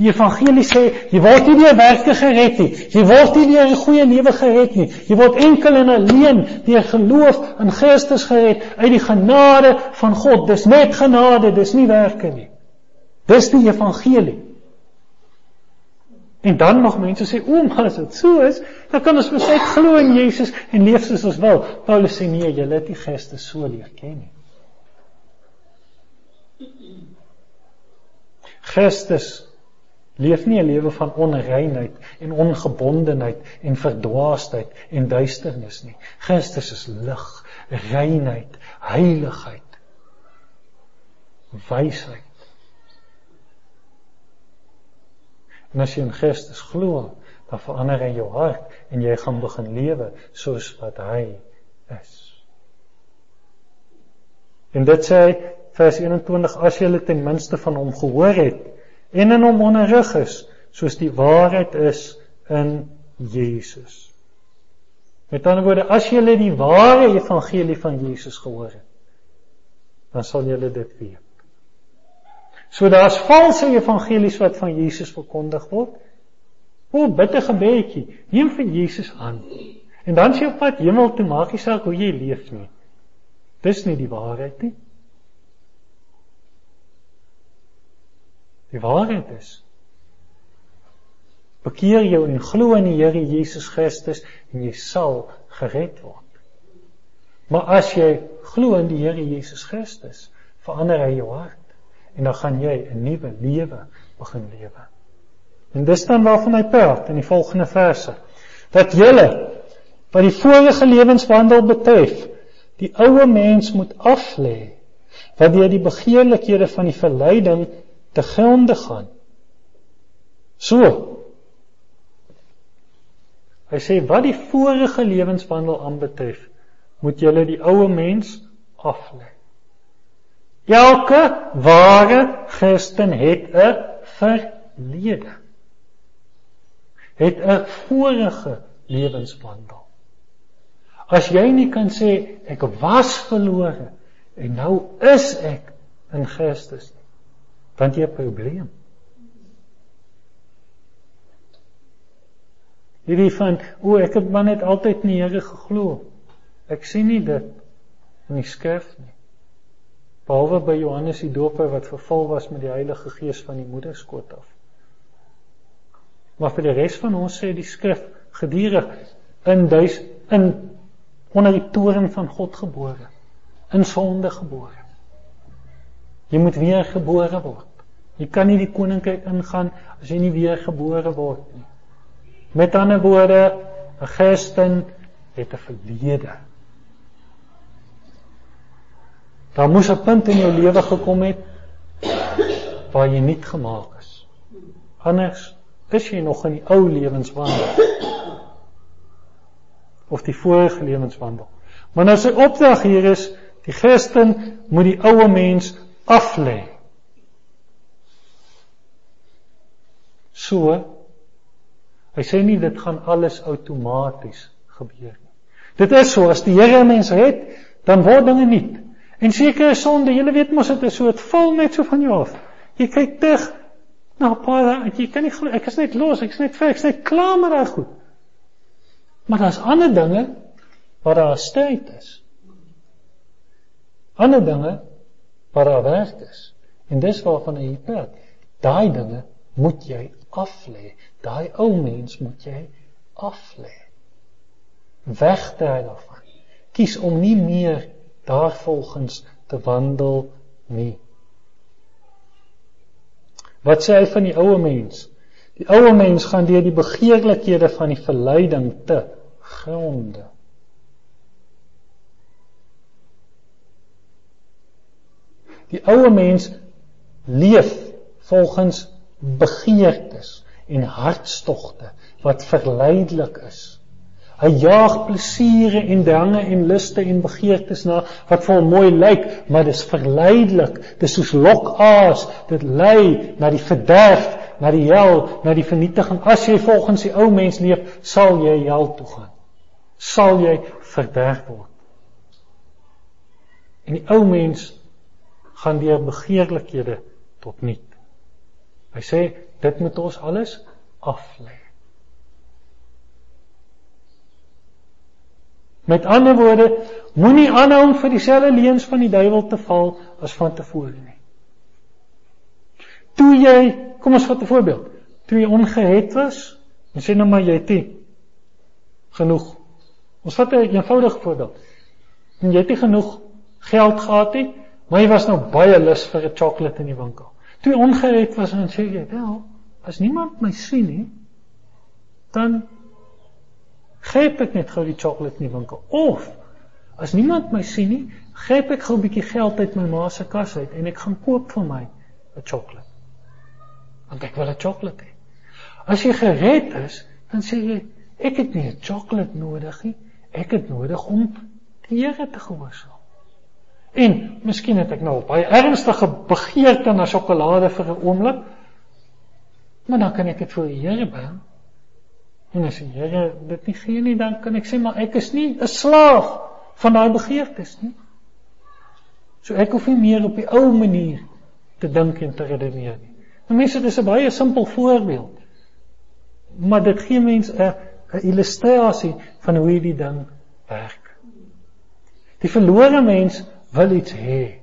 Die evangelie sê jy word nie deur werke gered nie. Jy word nie deur 'n goeie lewe gered nie. Jy word enkel en alleen deur geloof in Christus gered uit die genade van God. Dis net genade, dis nie werke nie. Dis die evangelie. En dan nog mense sê, "O, maar as dit so is, Dan kan ons besluit glo in Jesus en leef soos ons wil. Paulus sê nee, jy het nie Christus so leer ken nie. Christus leef nie 'n lewe van onreinheid en ongebondenheid en verdwaasdheid en duisternis nie. Christus is lig, reinheid, heiligheid, wysheid. En as jy in Christus glo, dan verander hy jou hart en jy gaan begin lewe soos wat hy is. En dit sê vers 21 as jy ten minste van hom gehoor het en in hom onderrig is soos die waarheid is in Jesus. Met ander woorde, as jy die ware evangelie van Jesus gehoor het, dan sal jy dit weet. So daar's valse evangelies wat van Jesus verkondig word O, bid 'n gebedjie. Neem vir Jesus aan. En dan sê jy op pad hemel toe maak jy saak hoe jy leef nie. Dis nie die waarheid nie. Die waarheid is bekeer jou en glo in die Here Jesus Christus en jy sal gered word. Maar as jy glo in die Here Jesus Christus, verander hy jou hart en dan gaan jy 'n nuwe lewe begin lewe. En dis dan waarvan hy praat in die volgende verse. Dat julle wat die vorige lewenswandel betref, die ou mens moet aflê wat deur die begeerlikhede van die verleiding te gronde gaan. So. Hy sê wat die vorige lewenswandel aanbetref, moet julle die ou mens aflê. Elke ware Christen het 'n verlede het 'n vorige lewenswandel. As jy nie kan sê ek was verlore en nou is ek in Christus nie, dan jy 'n probleem. Hierdie van o, ek het maar net altyd in die Here geglo. Ek sien nie dit in die skrif nie. Behalwe by Johannes die Doper wat vervul was met die Heilige Gees van die moederskoot af. Maar vir die res van ons sê die skrif gedurig in duis in onder die toren van God gebore, in sonde gebore. Jy moet weer gebore word. Jy kan nie die koninkryk ingaan as jy nie weer gebore word nie. Met ander woorde, 'n Christen het 'n verlede. Daar moes 'n punt in jou lewe gekom het waar jy nie gemaak is. Anders is jy nog in die ou lewenswandel of die vorige lewenswandel. Maar nou sy opdrag hier is die Christen moet die ou mens aflê. So hy sê nie dit gaan alles outomaties gebeur nie. Dit is so as die Here 'n mens red, dan word dinge nuut. En sekere sonde, jy weet mos dit is so, dit val net so van jou af. Jy kyk terug Nou pa, ek kan nie glo ek is net los, ek is net vir, ek is net klaar met daai goed. Maar daar's ander dinge waar daar stryd is. Ander dinge waar daar werk is. En dis waarvan hy praat. Daai dinge moet jy aflê. Daai ou mens moet jy aflê. Wegdraai daarvan. Kies om nie meer daarvolgens te wandel nie. Wat sê hy van die ou mens? Die ou mens gaan deur die begeerlikhede van die verleiding te gronde. Die ou mens leef volgens begeertes en hartstogte wat verleidelik is. Hy jaag plesiere en drange en luste en begeertes na wat vir hom mooi lyk, maar dis verleidelik. Dis soos lokaas. Dit lei na die verderf, na die hel, na die vernietiging. As jy volgens die ou mens leef, sal jy hel toe gaan. Sal jy verderf word. En die ou mens gaan deur begeerlikhede tot niet. Hy sê dit moet ons alles aflê. Met ander woorde, moenie aanhou om vir dieselfde leuns van die duiwel te val as van tevore nie. Toe jy, kom ons vat 'n voorbeeld. Toe jy ongehet was, en sê nou maar jy het genoeg. Ons vat 'n een eenvoudige voorbeeld. En jy het nie genoeg geld gehad nie, maar jy was nou baie lus vir 'n sjokolade in die winkel. Toe ongered was en sê jy, "Wel, as niemand my sien nie, dan gryp ek net gou die sjokolade in die winkel." Of as niemand my sien nie, gryp ek gou 'n bietjie geld uit my ma se kas uit en ek gaan koop vir my 'n sjokolade. Want ek wil 'n sjokolade hê. As jy gered is, dan sê jy, "Ek het nie 'n sjokolade nodig nie. Ek het nodig om die Here te gehoorsaam." En miskien het ek nou baie ernstige begeerte na sjokolade vir 'n oomblik. Maar dan kan ek dit vir die Here bring. En as die Here dit nie gee nie, dan kan ek sê maar ek is nie 'n slaaf van daai begeertes nie. So ek hoef nie meer op die ou manier te dink en te redeneer nie. Nou mense, dit is 'n baie simpel voorbeeld. Maar dit gee mense 'n 'n illustrasie van hoe hierdie ding werk. Die verlore mens wil iets hê.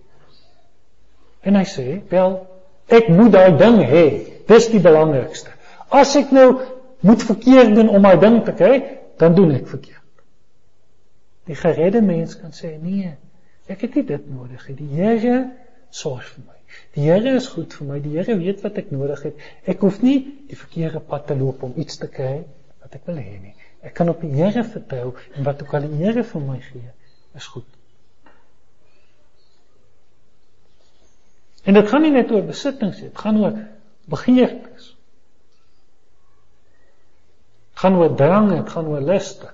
En hy sê, "Wel, ek moet daai ding hê. Dis die belangrikste. As ek nou moet verkeerd doen om my ding te kry, dan doen ek verkeerd." Die geredde mens kan sê, "Nee, ek het nie dit nodig nie. Die Here sorg vir my. Die Here is goed vir my. Die Here weet wat ek nodig het. Ek hoef nie die verkeerde pad te loop om iets te kry wat ek wil hê nie. Ek kan op die Here vertrou en wat ook al die Here vir my gee, is goed." En dit gaan nie net oor besittings nie, dit gaan oor begeertes. Dit gaan oor drang, dit gaan oor luste.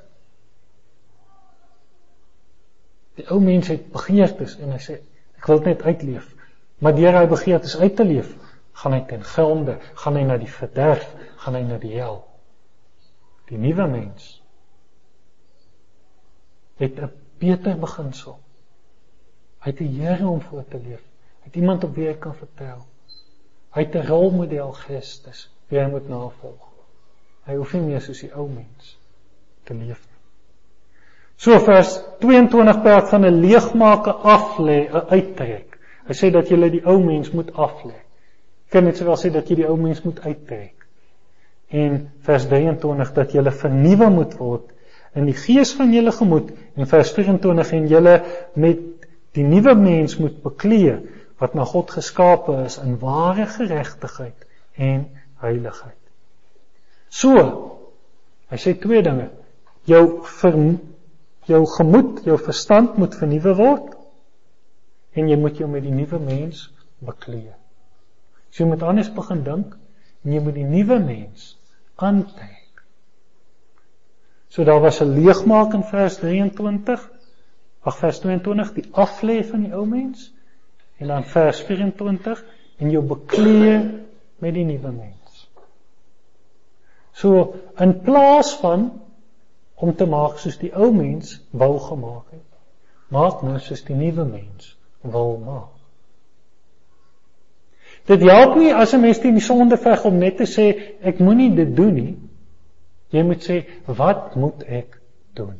Die ou mens het begeertes en hy sê ek wil net uitleef. Maar deur hy begeertes uit te leef, gaan hy ten gronde, gaan hy na die verderf, gaan hy na die hel. Die nuwe mens het 'n beter beginsel. Hy het die Here om voor te leef het iemand op wie hy kan vertel. Hy het 'n rolmodel Christus wie hy moet navolg. Hy hoef nie meer soos die ou mens te leef nie. So vers 22 praat van 'n leegmaak, 'n aflê, 'n uittrek. Hy sê dat jy die ou mens moet aflê. Kan net sowel sê dat jy die ou mens moet uittrek. En vers 23 dat jy vernuwe moet word in die gees van julle gemoed en vers 24 en julle met die nuwe mens moet bekleë wat na God geskape is in ware geregtigheid en heiligheid. So, hy sê twee dinge. Jou ver, jou gemoed, jou verstand moet vernuwe word en jy moet jou met die nuwe mens bekleë. So jy moet anders begin dink en jy moet die nuwe mens aantrek. So daar was 'n leegmaak in vers 23. Ag vers 22, die aflê van die ou mens En dan vers 24 en jou bekleë met die nuwe mens. So in plaas van om te maak soos die ou mens wou gemaak het, maak nou soos die nuwe mens wil maak. Dit help nie as 'n mens teen die sonde veg om net te sê ek moenie dit doen nie. Jy moet sê wat moet ek doen?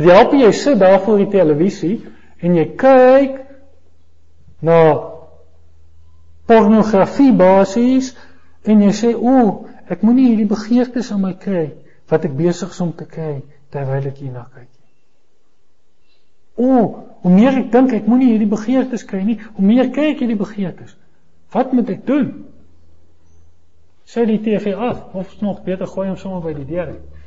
Dit help jy sit daar voor die televisie en jy kyk na pornografie basies en jy sê o, ek moenie hierdie begeertes aan my kry wat ek besig is om te kry terwyl ek hierna kyk. O, hoe meer ek dink ek moenie hierdie begeertes kry nie, hoe meer kyk ek hierdie begeertes. Wat moet ek doen? Sê die TV af of nog beter gooi hom sommer by die deur uit.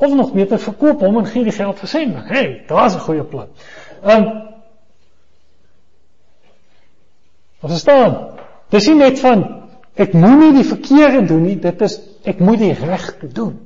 Of nog beter verkoop hom en gee die geld vir sending. Hey, daar's 'n goeie plan. Ehm um, Wat staan? Dis nie net van ek moenie die verkeerde doen nie, dit is ek moet die regte doen.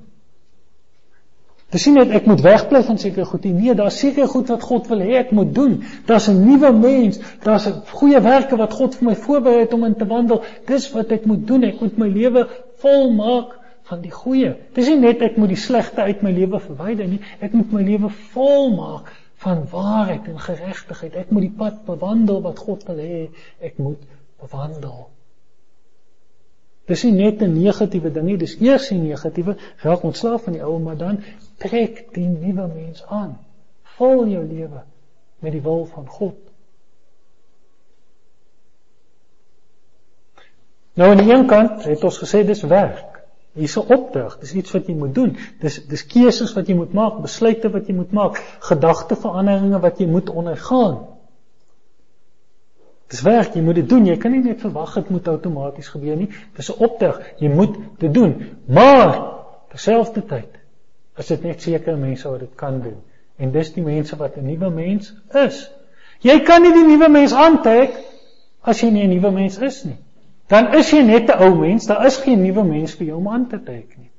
Dis nie net ek moet wegbly van sekere goed nie. Nee, daar's sekere goed wat God wil hê ek moet doen. Daar's 'n nuwe mens, daar's goeie werke wat God vir my voorberei het om in te wandel. Dis wat ek moet doen. Ek moet my lewe volmaak van die goeie. Dis nie net ek moet die slegte uit my lewe verwyder nie, ek moet my lewe volmaak van waarheid en geregtigheid. Ek moet die pad bewandel wat God wil hê ek moet bewandel. Dis nie net 'n negatiewe ding nie, dis eers 'n negatiewe, raak ontslaaf van die ou, maar dan trek die nuwe mens aan. Vul jou lewe met die wil van God. Nou aan die een kant het ons gesê dis werk. Hier's 'n opdrag, dis iets wat jy moet doen. Dis dis keuses wat jy moet maak, besluite wat jy moet maak, gedagteveranderinge wat jy moet ondergaan. Dis werk, jy moet dit doen. Jy kan nie net verwag dit moet outomaties gebeur nie. Dis 'n opdrag. Jy moet dit doen. Maar terselfdertyd is dit net sekere mense wat dit kan doen. En dis die mense wat 'n nuwe mens is. Jy kan nie die nuwe mens aantrek as jy nie 'n nuwe mens is nie. Dan is jy net 'n ou mens, daar is geen nuwe mens vir jou om aan te trek nie.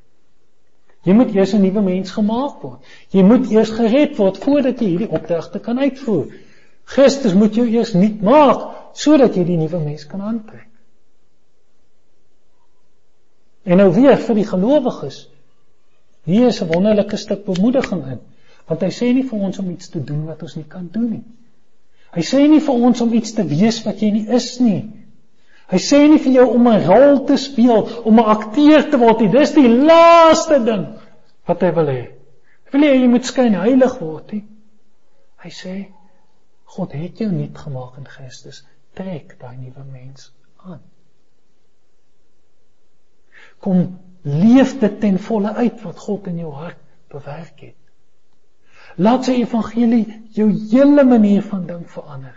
Jy moet eers 'n nuwe mens gemaak word. Jy moet eers gered word voordat jy hierdie opdragte kan uitvoer. Christus moet jou eers nuut maak sodat jy die nuwe mens kan aantrek. En nou weer vir die gelowiges. Hier is 'n wonderlike stuk bemoediging in, want hy sê nie vir ons om iets te doen wat ons nie kan doen nie. Hy sê nie vir ons om iets te wees wat jy nie is nie. Hy sê nie vir jou om 'n rol te speel, om 'n akteur te word nie. Dis die laaste ding wat hy wil hê. Hy wil hê jy moet skyn heilig word nie. Hy sê God het jou nuut gemaak in Christus trek daai nuwe mens aan. Kom leef dit ten volle uit wat God in jou hart bewerk het. Laat sy evangelie jou hele manier van dink verander.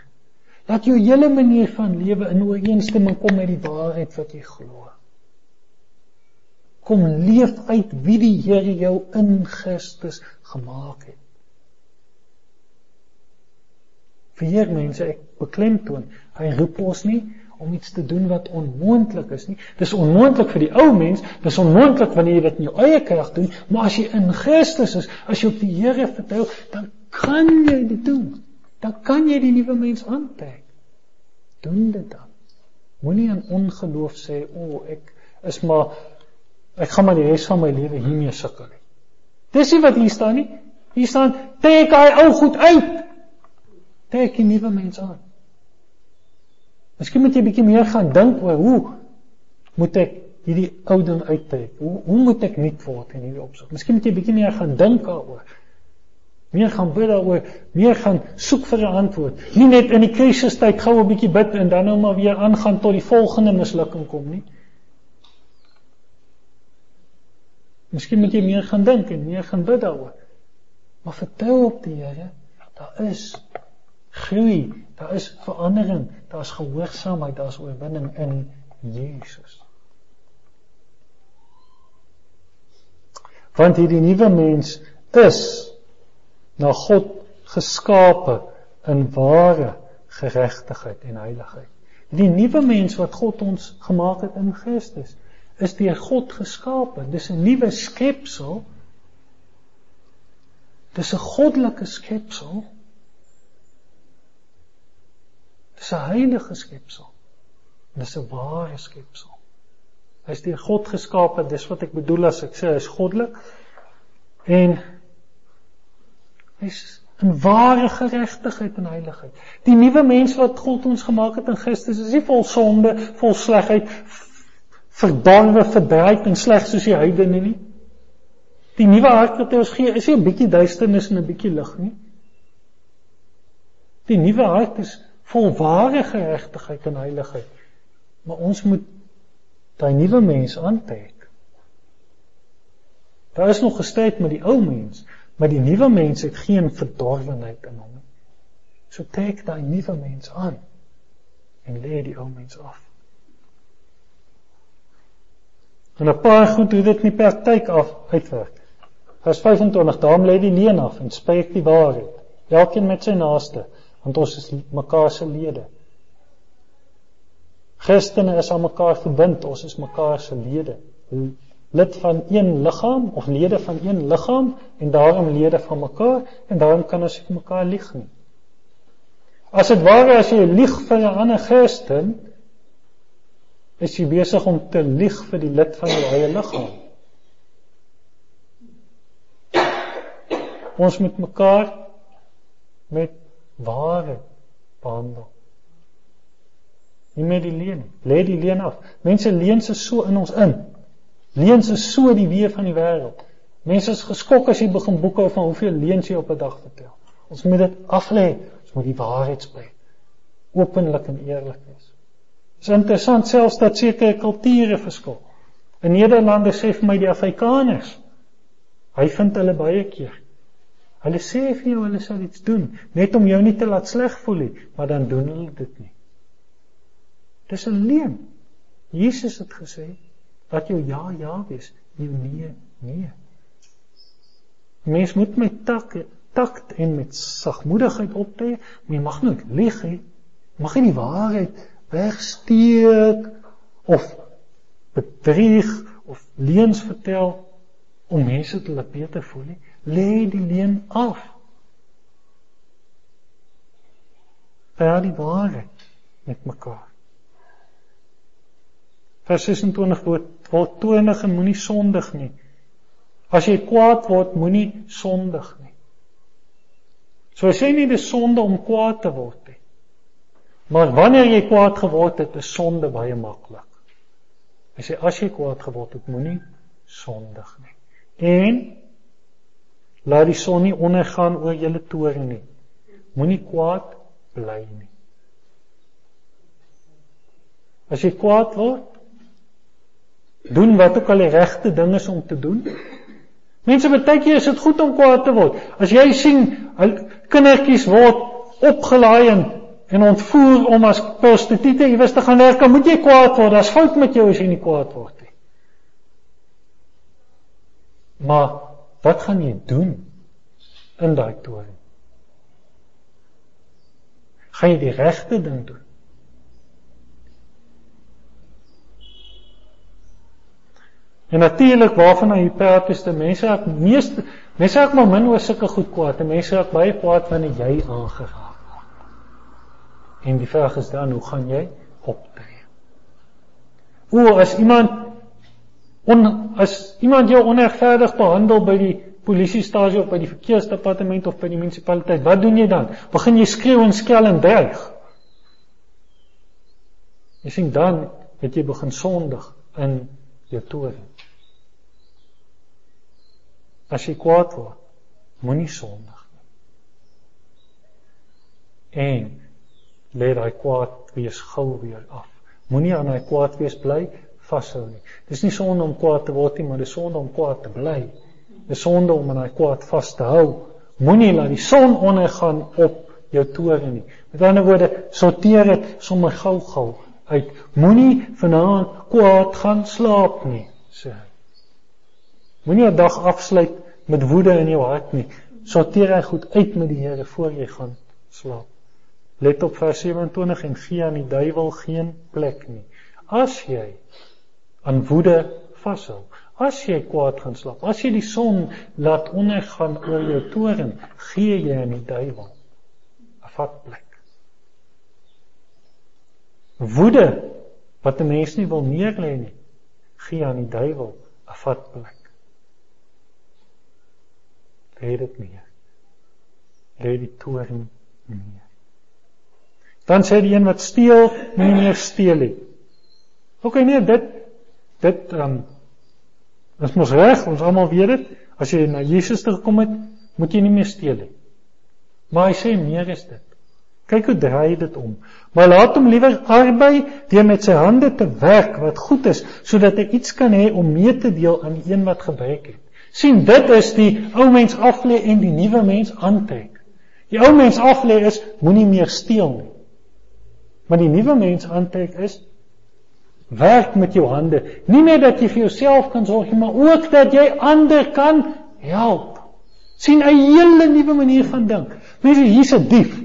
Laat jou hele manier van lewe in ooreenstemming kom met die waarheid wat jy glo. Kom leef uit wie die Here jou in Christus gemaak het. Vir mense ek beklemtoon, hy roep ons nie om iets te doen wat onmoontlik is nie. Dis onmoontlik vir die ou mens, dis onmoontlik wanneer jy dit in jou eie krag doen, maar as jy in Christus is, as jy op die Here vertrou, dan kan jy dit doen. Dan kan jy die nuwe mens aantrek. Doen dit dan. Moenie aan ongeloof sê, "O, oh, ek is maar ek gaan maar die res van my lewe hiermee sukkel." Dis nie wat hier staan nie. Hier staan, "Trek hy ou goed uit." trek die nuwe mens aan. Miskien moet jy bietjie meer gaan dink oor hoe moet ek hierdie ou ding uittrek? Hoe hoe moet ek nuut word in hierdie opsig? Miskien moet jy bietjie meer gaan dink daaroor. Meer gaan bid daaroor, meer gaan soek vir 'n antwoord. Nie net in die krisistyd gou 'n bietjie bid en dan nou maar weer aangaan tot die volgende mislukking kom nie. Miskien moet jy meer gaan dink en meer gaan bid daaroor. Maar vertrou op die Here. Daar is groei, daar is verandering, daar's gehoorsaamheid, daar's oorwinning in Jesus. Want hierdie nuwe mens is na God geskape in ware geregtigheid en heiligheid. Die nuwe mens wat God ons gemaak het in Christus is deur God geskape. Dis 'n nuwe skepsel. Dis 'n goddelike skepsel Dis 'n heilige skepsel. Dis 'n ware skepsel. Hy's deur God geskape, dis wat ek bedoel as ek sê hy's goddelik. En hy's in ware geregtigheid en heiligheid. Die nuwe mens wat God ons gemaak het in Christus is nie vol sonde, vol slegheid, verdorwe, verdraaid en sleg soos die heidene nie. Die nuwe hart wat hy ons gee, is nie 'n bietjie duisternis en 'n bietjie lig nie. Die nuwe hart is vol ware geregtigheid en heiligheid. Maar ons moet daai nuwe mens aantrek. Daar is nog gestryd met die ou mens, maar die nuwe mens het geen verdorwenheid in hom nie. So trek daai nuwe mens aan en lê die ou mens af. En 'n paar goed hoe dit nie praktyk af uitwerk. Vers 25 daarom lê die leen af en spreek die waarheid. Elkeen met sy naaste want ons is mekaar se lede. Christene is aan mekaar verbind, ons is mekaar se lede. Lid van een liggaam of lede van een liggaam en daarom lede van mekaar en daarom kan ons nie mekaar lieg nie. As dit ware as jy lieg vir 'n ander Christen, is jy besig om te lieg vir die lid van jou eie liggaam. Ons moet mekaar met ware behandel. Nie met die leen. Lê die leen af. Mense leen se so in ons in. Leen se so die weë van die wêreld. Mense is geskok as jy begin boekhou van hoeveel leens jy op 'n dag vertel. Ons moet dit af lê. Ons moet die waarheid spreek. Openlik en eerlik wees. Dit is interessant selfs dat sekere kulture verskil. In Nederlande sê vir my die Afrikaners, hy vind hulle baie keer. Hulle sê vir jou hulle sal iets doen net om jou nie te laat sleg voel nie, maar dan doen hulle dit nie. Dis 'n leuen. Jesus het gesê dat jou ja ja wees, jou nee nee. Mens moet met tak takt en met sagmoedigheid optree, maar jy mag nooit lieg nie. Mag nie die waarheid wegsteek of bedrieg of leuns vertel om mense te laat beter voel nie. Lê die leuen af. Praat die waarheid met mekaar. Vers 26 word word tonig en moenie sondig nie. As jy kwaad word, moenie sondig nie. So sê nie dis sonde om kwaad te word nie. Maar wanneer jy kwaad geword het, is sonde baie maklik. Hy sê as jy kwaad geword het, moenie sondig nie. En laat die son nie ondergaan oor julle toorn nie. Moenie kwaad bly nie. As jy kwaad word, doen wat ook al die regte ding is om te doen. Mense baie keer is dit goed om kwaad te word. As jy sien kindertjies word opgelaai en en ontvoer om as prostituie iewers te gaan werk, moet jy kwaad word. Daar's fout met jou as jy nie kwaad word nie. Maar wat gaan jy doen in daai toren? Gaan jy die regte ding doen? En natuurlik waarvan hy praat is die mense wat meeste mense raak maar min oor sulke goed kwaad. Mense raak baie kwaad wanneer jy aangeraak En die vraag is dan hoe gaan jy optree? O, as iemand on, as iemand jou onregverdig behandel by die polisiestasie of by die verkeersdepartement of by die munisipaliteit, wat doen jy dan? Begin jy skreeu en skel en dreig? Jy sien dan het jy begin sondig in jou toorn. As jy kwaad word, moenie sondig nie. En lê daai kwaad wees gou weer af. Moenie aan daai kwaad wees bly vashou nie. Dis nie sonde om kwaad te word nie, maar dis sonde om kwaad te bly. Dis sonde om aan daai kwaad vas te hou. Moenie laat die son ondergaan op jou toorn nie. Met ander woorde, sorteer dit sommer gou-gou uit. Moenie vanaand kwaad gaan slaap nie, sê hy. Moenie 'n dag afsluit met woede in jou hart nie. Sorteer hy goed uit met die Here voor jy gaan slaap. Let op vers 27 en gee aan die duiwel geen plek nie. As jy aan woede vashou, as jy kwaad gaan slaap, as jy die son laat ondergaan oor jou toren, gee jy aan die duiwel 'n vatplek. Woede wat 'n mens nie wil neerlê nie, gee aan die duiwel 'n vatplek. Lê dit neer. Lê die toren neer. Dan sê die een wat steel, moenie meer steel nie. OK nee, dit dit um, is mos reg, ons almal weet dit. As jy na Jesus toe gekom het, moet jy nie meer steel nie. Maar hy sê meer is dit. Kyk hoe draai dit om. Maar laat hom liewer arbei deur met sy hande te werk wat goed is, sodat hy iets kan hê om mee te deel aan die een wat gebruik het. Sien dit is die ou mens aflê en die nuwe mens aantrek. Die ou mens aflê is moenie meer steel nie. Maar die nuwe mens aantrek is werk met jou hande. Nie net dat jy vir jouself kan sorg nie, maar ook dat jy ander kan help. sien 'n hele nuwe manier van dink. Mense, hier's 'n dief.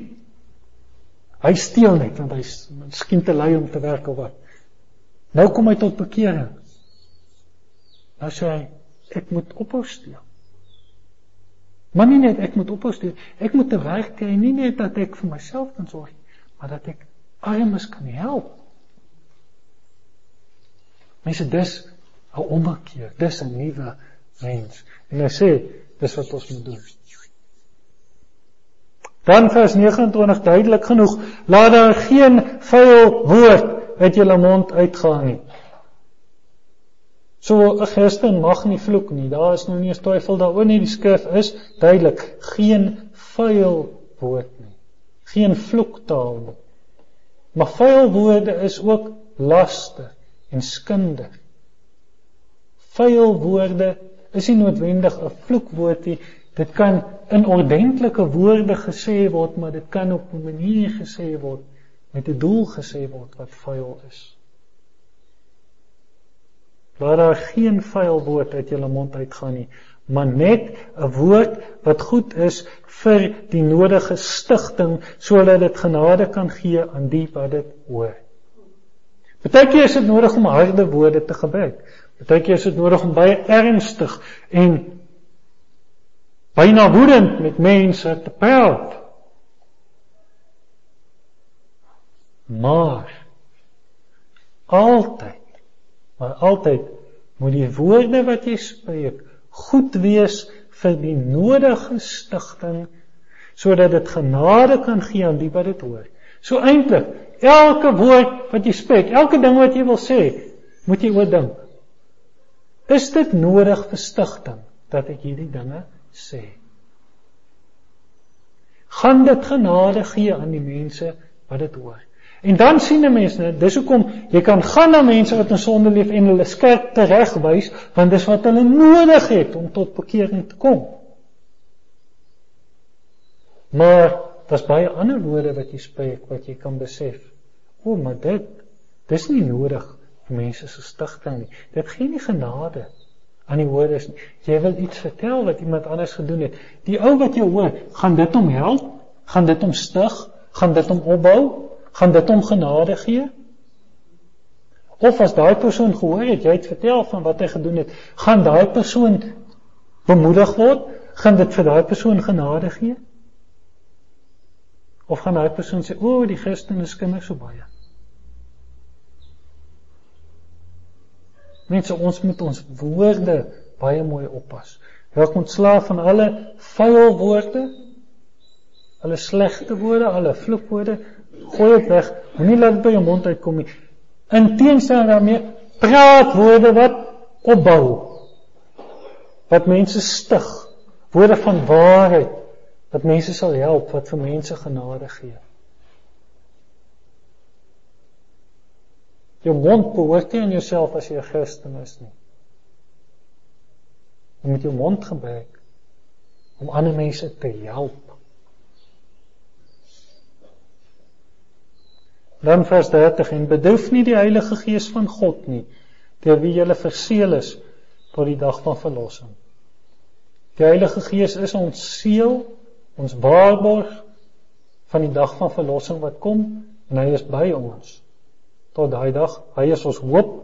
Hy steel net want hy's miskien te lui om te werk of wat. Nou kom hy tot bekering. Nou sê hy, ek moet ophou steel. Maar nie net ek moet ophou steel, ek moet te werk kry nie net dat ek vir myself kan sorg, maar dat ek armes kan help. Mense dis 'n omkeer, dis 'n nuwe mens. En hy sê dis wat ons moet doen. Dan vers 29 duidelik genoeg, laat daar geen vuil woord uit julle mond uitgaan nie. So 'n Christen mag nie vloek nie. Daar is nou nie 'n twyfel daaroor nie. Die skrif is duidelik, geen vuil woord nie. Geen vloektaal nie. Maar vuil woorde is ook laster en skinde. Vuil woorde is nie noodwendig 'n vloekwoord nie. Dit kan in ordentlike woorde gesê word, maar dit kan op 'n manier gesê word met 'n doel gesê word wat vuil is. Laat daar geen vuil woord uit jou mond uitgaan nie, maar net 'n woord wat goed is vir die nodige stigting sodat dit genade kan gee aan die wat dit hoor. Partykeer is dit nodig om harde woorde te gebruik. Partykeer is dit nodig om baie ernstig en byna woedend met mense te praat. Maar altyd maar altyd moet die woorde wat jy spreek goed wees vir die nodige stigting sodat dit genade kan gee aan die wat dit hoor. So eintlik, elke woord wat jy spreek, elke ding wat jy wil sê, moet jy oordink. Is dit nodig vir stigting dat ek hierdie dinge sê? Gaan dit genade gee aan die mense wat dit hoor? En dan sien 'n mens net, dis hoekom jy kan gaan na mense wat in sonde leef en hulle skerp teregwys, want dis wat hulle nodig het om tot bekering te kom. Maar daar's baie ander woorde wat jy spreek wat jy kan besef. O, maar dit dis nie nodig vir mense se stigting nie. Dit gee nie genade aan die hoorders nie. Jy wil iets vertel wat iemand anders gedoen het. Die ou wat jy hoor, gaan dit hom help? Gaan dit hom stig? Gaan dit hom opbou? Gaan dit hom genade gee? Of as daai persoon gehoor het jy het vertel van wat hy gedoen het, gaan daai persoon bemoedig word? Gaan dit vir daai persoon genade gee? Of gaan daai persoon sê, "O, die Christen is kinders so baie." Mense, ons moet ons woorde baie mooi oppas. Raak ontslaaf van alle vuil woorde, alle slegte woorde, alle vloekwoorde, Gooi dit weg. Moenie laat dit by jou mond uitkom nie. Inteendeel daarmee praat woorde wat opbou. Wat mense stig. Woorde van waarheid wat mense sal help, wat vir mense genade gee. Jou mond behoort nie aan jouself as jy 'n Christen is nie. Jy moet jou mond gebruik om ander mense te help. Dan vers 30 en bedroef nie die Heilige Gees van God nie, deur wie jy verseël is tot die dag van verlossing. Die Heilige Gees is ons seël, ons waarborg van die dag van verlossing wat kom en hy is by ons tot daai dag. Hy is ons hoop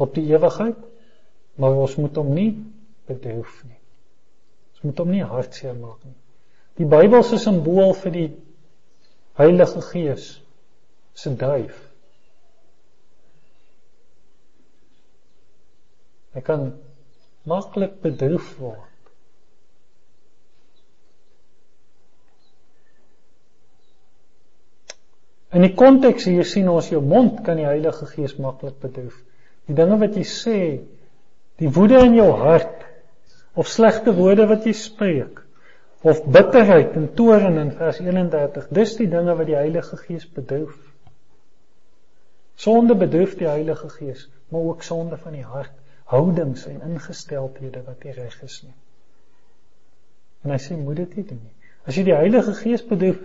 op die ewigheid, maar ons moet hom nie bedroef nie. Ons moet hom nie hartseer maak nie. Die Bybel se simbool vir die Heilige Gees se duif. Hy kan maklik bedroef word. In die konteks hier sien ons jou mond kan die Heilige Gees maklik bedroef. Die dinge wat jy sê, die woede in jou hart of slegte woorde wat jy spreek, of bitterheid en toorn in vers 31. Dis die dinge wat die Heilige Gees bedroef. Sonde bedroef die Heilige Gees, maar ook sonde van die hart, houdings en ingesteldhede wat nie reg is nie. En hy sê moet dit nie doen nie. As jy die Heilige Gees bedroef,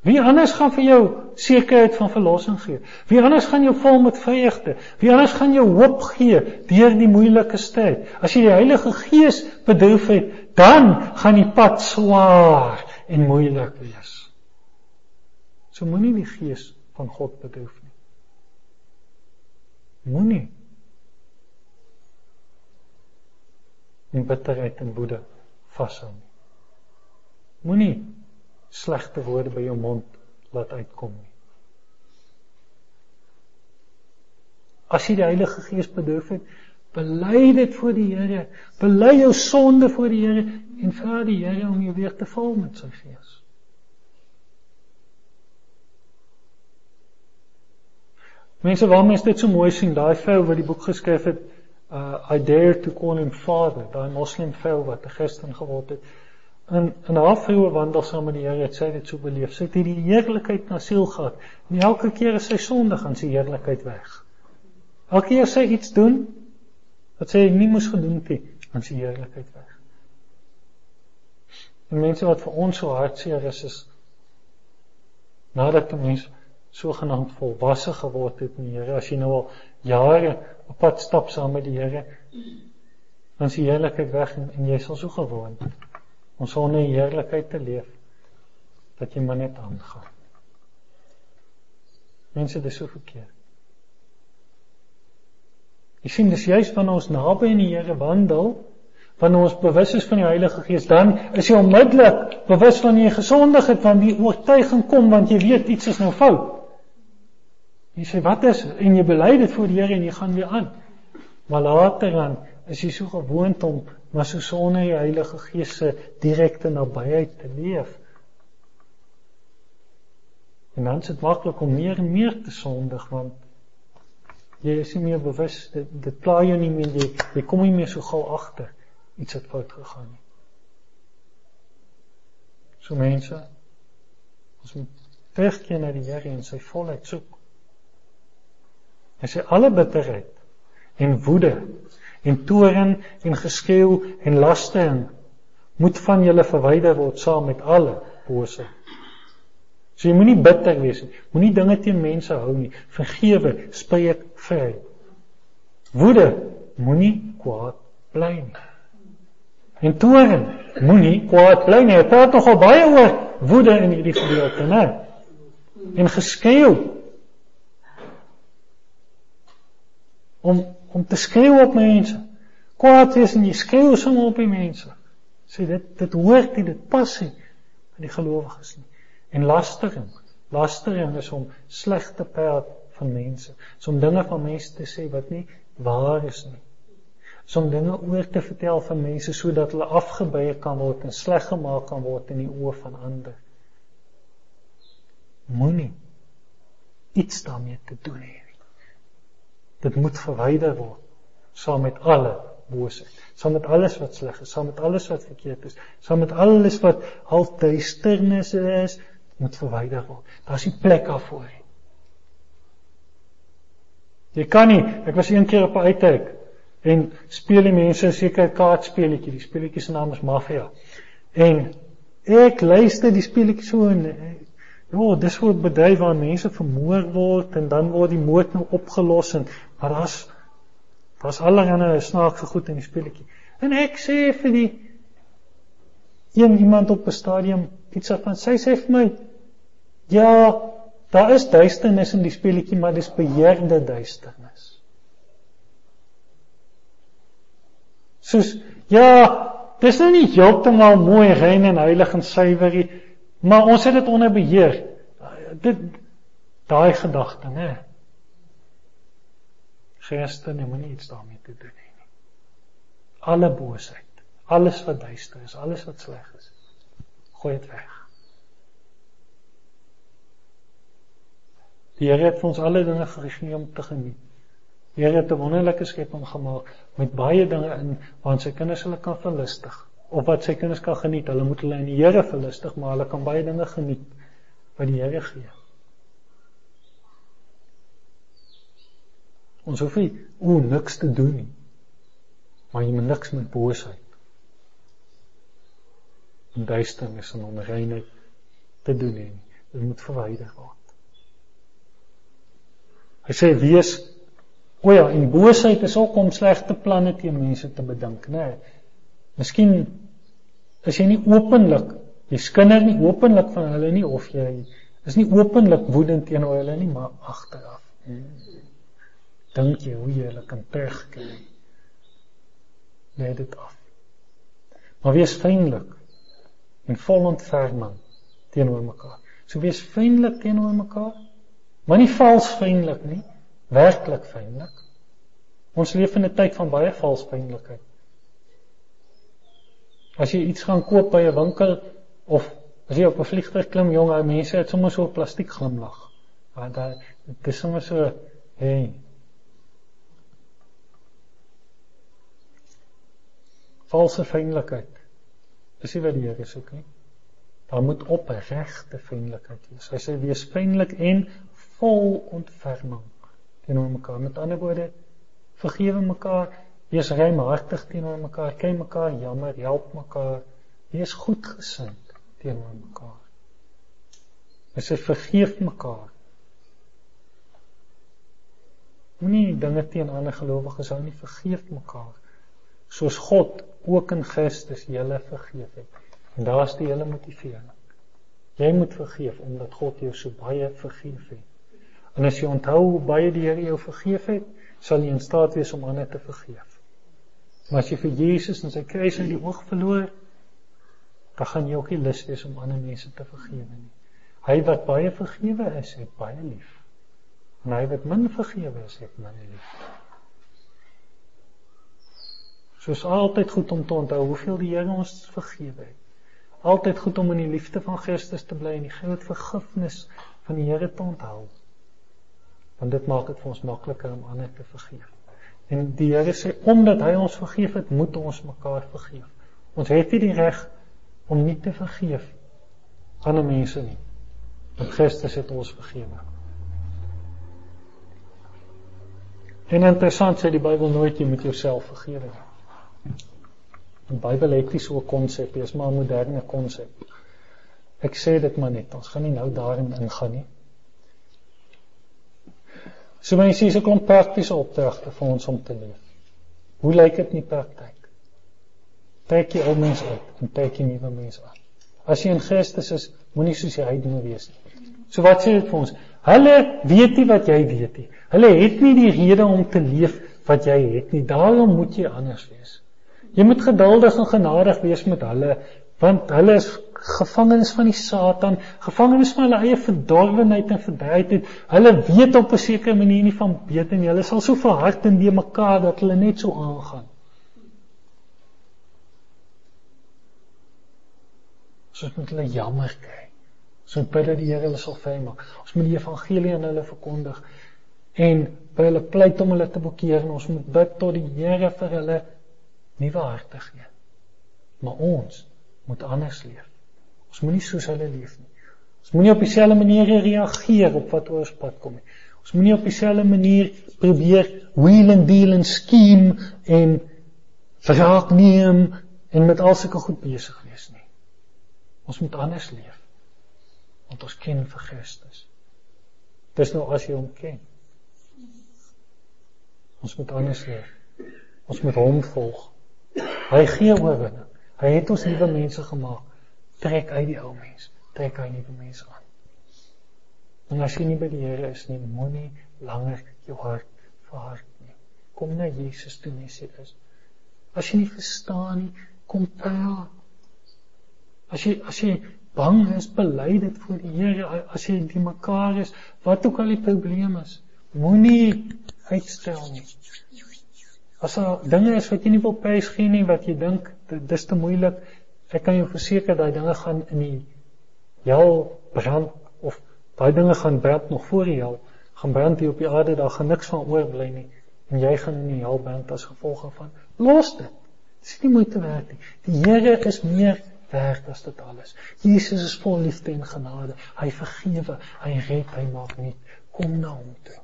Wie anders gaan vir jou sekerheid van verlossing gee? Wie anders gaan jou vul met vreugde? Wie anders gaan jou hoop gee deur die moeilike tyd? As jy die Heilige Gees bedroef het, dan gaan die pad swaar en moeilik wees. So moenie die Gees van God bedroef nie. Moenie in bitterheid en woede vashou nie. Moenie slegte woorde by jou mond laat uitkom nie. As jy die Heilige Gees bedurf het, bely dit voor die Here, bely jou sonde voor die Here en vra die Here om jou weer te vul met sy Gees. Mense, waarom is dit so mooi sien daai vrou wat die boek geskryf het, uh I dare to call him father, daai moslim vrou wat 'n Christen geword het in in haar vroue wandel saam met die Here het sy dit so beleef. Sy het hierdie heerlikheid na siel gehad. En elke keer as sy sondig gaan sy heerlikheid weg. Elke keer as sy iets doen wat sy nie moes gedoen het, gaan sy heerlikheid weg. En mense wat vir ons so hartseer is is nadat 'n mens sogenaamd volwasse geword het in die Here, as jy nou al jare op pad stap saam met die Here, dan is die heerlikheid weg en, en jy sal so gewoond om sonder heerlikheid te leef dat jy maar net aangaan. Mense dis so verkeerd. Jy sien dis juist wanneer ons naby in die Here wandel, wanneer ons bewus is van die Heilige Gees, dan is jy onmiddellik bewus van jy gesondig het want die oortuiging kom want jy weet iets is nou fout. Jy sê wat is en jy bely dit voor die Here en jy gaan weer aan. Maar later dan is jy so gewoond om maar so sonder die Heilige Gees se direkte nabyheid te leef. En dan is dit maklik om meer en meer te sondig want jy is nie meer bewus dit dit pla jou nie meer jy, jy kom nie meer so gou agter iets het fout gegaan nie. So mense ons moet terugkeer na die Here en sy volheid soek. Hy sê alle bitterheid en woede en toorn en geskreeu en lastering moet van julle verwyder word saam met alle bose. So jy moenie bitter wees nie. Moenie dinge teen mense hou nie. Vergewe, spreek vry. Woede, moenie kwaad bly nie. En toorn, moenie kwaad bly nie. Ek praat nogal baie oor woede in hierdie gedeelte, né? En geskreeu om om te skreeu op mense. Kwaad is en jy skreeu sommer op die mense. Sê dit dit hoort nie, dit pas nie by die gelowiges nie. En lastering. Lastering is om sleg te praat van mense, om dinge van mense te sê wat nie waar is nie. Om dinge oor te vertel van mense sodat hulle afgebuig kan word en sleg gemaak kan word in die oë van ander. Moenie iets daarmee te doen hê. Dit moet verwyder word saam met alle boosheid, saam met alles wat sleg is, saam met alles wat verkeerd is, saam met alles wat half duisternis is, moet verwyder word. Daar's nie plek daarvoor nie. Jy kan nie, ek was een keer op 'n uitkyk en speel die mense seker kaartspeletjie, die speletjie se naam is Mafia. En ek luister die speletjie so en Ja, dis hoe 'n bedryf waar mense vermoor word en dan word die moord nou opgelos en maar daar's daar's allerlei snaakse goed in die speletjie. En ek sê vir die een iemand op 'n stadium iets van sy sê vir my ja, daar is duisternis in die speletjie, maar dis beheerde duisternis. Soos ja, dis nou nie heeltemal mooi rein en heilig en suiwer nie Maar ons het dit onder beheer. Dit daai gedagte, né? Geeste, nee, moenie iets daarmee te doen hê nie. Alle boosheid, alles wat duister is, alles wat sleg is, gooi dit weg. Die Here het ons alle dinge gegee om te geniet. Die Here het 'n wonderlike skepping gemaak met baie dinge in waarin sy kinders hulle kan verlustig of wat sy kinders kan geniet. Hulle moet hulle in die Here verlustig, maar hulle kan baie dinge geniet wat die Here gee. Ons hoef nie o niks te doen nie. Maar jy moet niks met boosheid en duisternis en onreinheid te doen nie. Dit moet verwyder word. Hy sê wees o ja, en boosheid is ook om slegte planne teen mense te bedink, né? Nee, Miskien is jy nie openlik, jy skinder nie openlik van hulle nie of jy is nie openlik woedend teenoor hulle nie, maar agteraf. Dink jy hoe jy hulle kan terugkry? Lê dit af. Maar wees vriendelik en vol ontferming teenoor mekaar. So wees vriendelik teenoor mekaar, maar nie vals vriendelik nie, werklik vriendelik. Ons leef in 'n tyd van baie vals vriendelikheid. As jy iets gaan koop by 'n winkel of as jy op 'n vliegtuig klim, jong, ou mense het sommer so 'n plastiek glimlag. Want daar dit is sommer so, hey. Valse vriendelikheid. Dis nie wat die Here soek nie. Daar moet opregte vriendelikheid wees. Hy sê wees vriendelik en vol ontferming teenoor mekaar. Met ander woorde, vergewe mekaar, wees ruimhartig teenoor mekaar, kry mekaar jammer, help mekaar, wees goedgesind teenoor mekaar. Hy sê vergeef mekaar. Moenie dinge teen ander gelowiges hou nie, vergeef mekaar. Soos God ook in Christus julle vergeef het. En daar's die hele motivering. Jy moet vergeef omdat God jou so baie vergeef het. En as jy onthou hoe baie die Here jou vergeef het, sal jy in staat wees om ander te vergeef. Maar as jy vir Jesus en sy kruis in die oog verloor, dan gaan jy ook nie lus wees om ander mense te vergewe nie. Hy wat baie vergewe is, het baie lief. En hy wat min vergewe is, het min lief. Soos altyd goed om te onthou hoeveel die Here ons vergewe het. Altyd goed om in die liefde van Christus te bly en die groot vergifnis van die Here te onthou. Want dit maak dit vir ons makliker om ander te vergeef. En die Here sê omdat hy ons vergeef het, moet ons mekaar vergeef. Ons het nie die reg om nie te vergeef aan ander mense nie. Want Christus het ons vergewe. En interessant sê die Bybel nooit jy moet jouself vergewe nie. Die Bybel het nie so 'n konsep nie, is maar 'n moderne konsep. Ek sê dit maar net, ons gaan nie nou daarin ingaan nie. So mense hier is 'n klomp praktiese opdragte vir ons om te leef. Hoe lyk dit in die praktyk? Trek jy ou mense uit en trek jy nuwe mense aan. As jy in Christus is, moenie soos die heidene wees nie. So wat sê dit vir ons? Hulle weet nie wat jy weet nie. Hulle het nie die rede om te leef wat jy het nie. Daarom moet jy anders wees. Jy moet geduldig en genadig wees met hulle want hulle is gevangenes van die Satan, gevangenes van hulle eie verdorwenheid en verdraaidheid. Hulle weet op 'n sekere manier nie van beter nie. Hulle sal so verhard in die mekaar dat hulle net so aangaan. Soos met hulle jammer kry. Ons moet bid dat die Here hulle sal vry maak. Ons moet die evangelie aan hulle verkondig en by hulle pleit om hulle te bekeer en ons moet bid tot die Here vir hulle nuwe harte gee. Maar ons moet anders leef. Ons moenie soos hulle leef nie. Ons moenie op dieselfde manier reageer op wat oor ons pad kom nie. Ons moenie op dieselfde manier probeer wheel and deal and scheme en verraak neem en met al sulke goed besig wees nie. Ons moet anders leef want ons ken vir Christus. Dis nou as jy hom ken. Ons moet anders leef. Ons moet hom volg. Hy gee oorwinning. Hy het ons nuwe mense gemaak. Trek uit die ou mens. Trek uit nuwe mense aan. En as jy nie by die Here is nie, moenie langer jou hart verhard nie. Kom na Jesus toe net sê is. As jy nie verstaan nie, kom praat. As jy as jy bang is, bely dit voor die Here as jy die mekaar is, wat ook al die probleem is. Moenie uitstel nie. As daar dinge is wat jy nie wil prys gee nie, wat jy dink dis te moeilik, ek kan jou verseker daai dinge gaan in die hel brand of daai dinge gaan brand nog voor die hel, gaan brand hier op die aarde, daar gaan niks van oorbly nie en jy gaan in die hel brand as gevolg van los dit. Dit is nie moeite werd nie. Die Here is meer werd as dit alles. Jesus is vol liefde en genade. Hy vergewe, hy red, hy maak nuut. Kom na hom toe.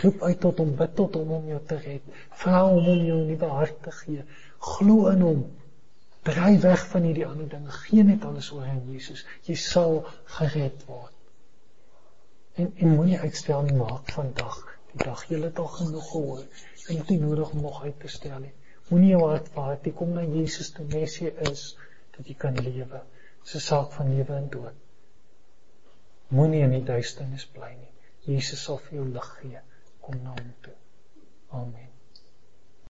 Roep uit tot hom, bid tot hom om jou te red. Vra hom om jou 'n nuwe hart te gee. Glo in hom. Draai weg van hierdie ander dinge. Geen net alles oor aan Jesus. Jy sal gered word. En en moenie uitstel nie maak vandag. Die dag jy het al genoeg gehoor. Jy het nie nodig om nog uit te stel nie. Moenie jou hart vaat, kom na Jesus toe, Messie is dat jy kan lewe. Dis 'n saak van lewe en dood. Moenie in die duisternis bly nie. Jesus sal vir jou lig gee. Kom na hom toe. Amen.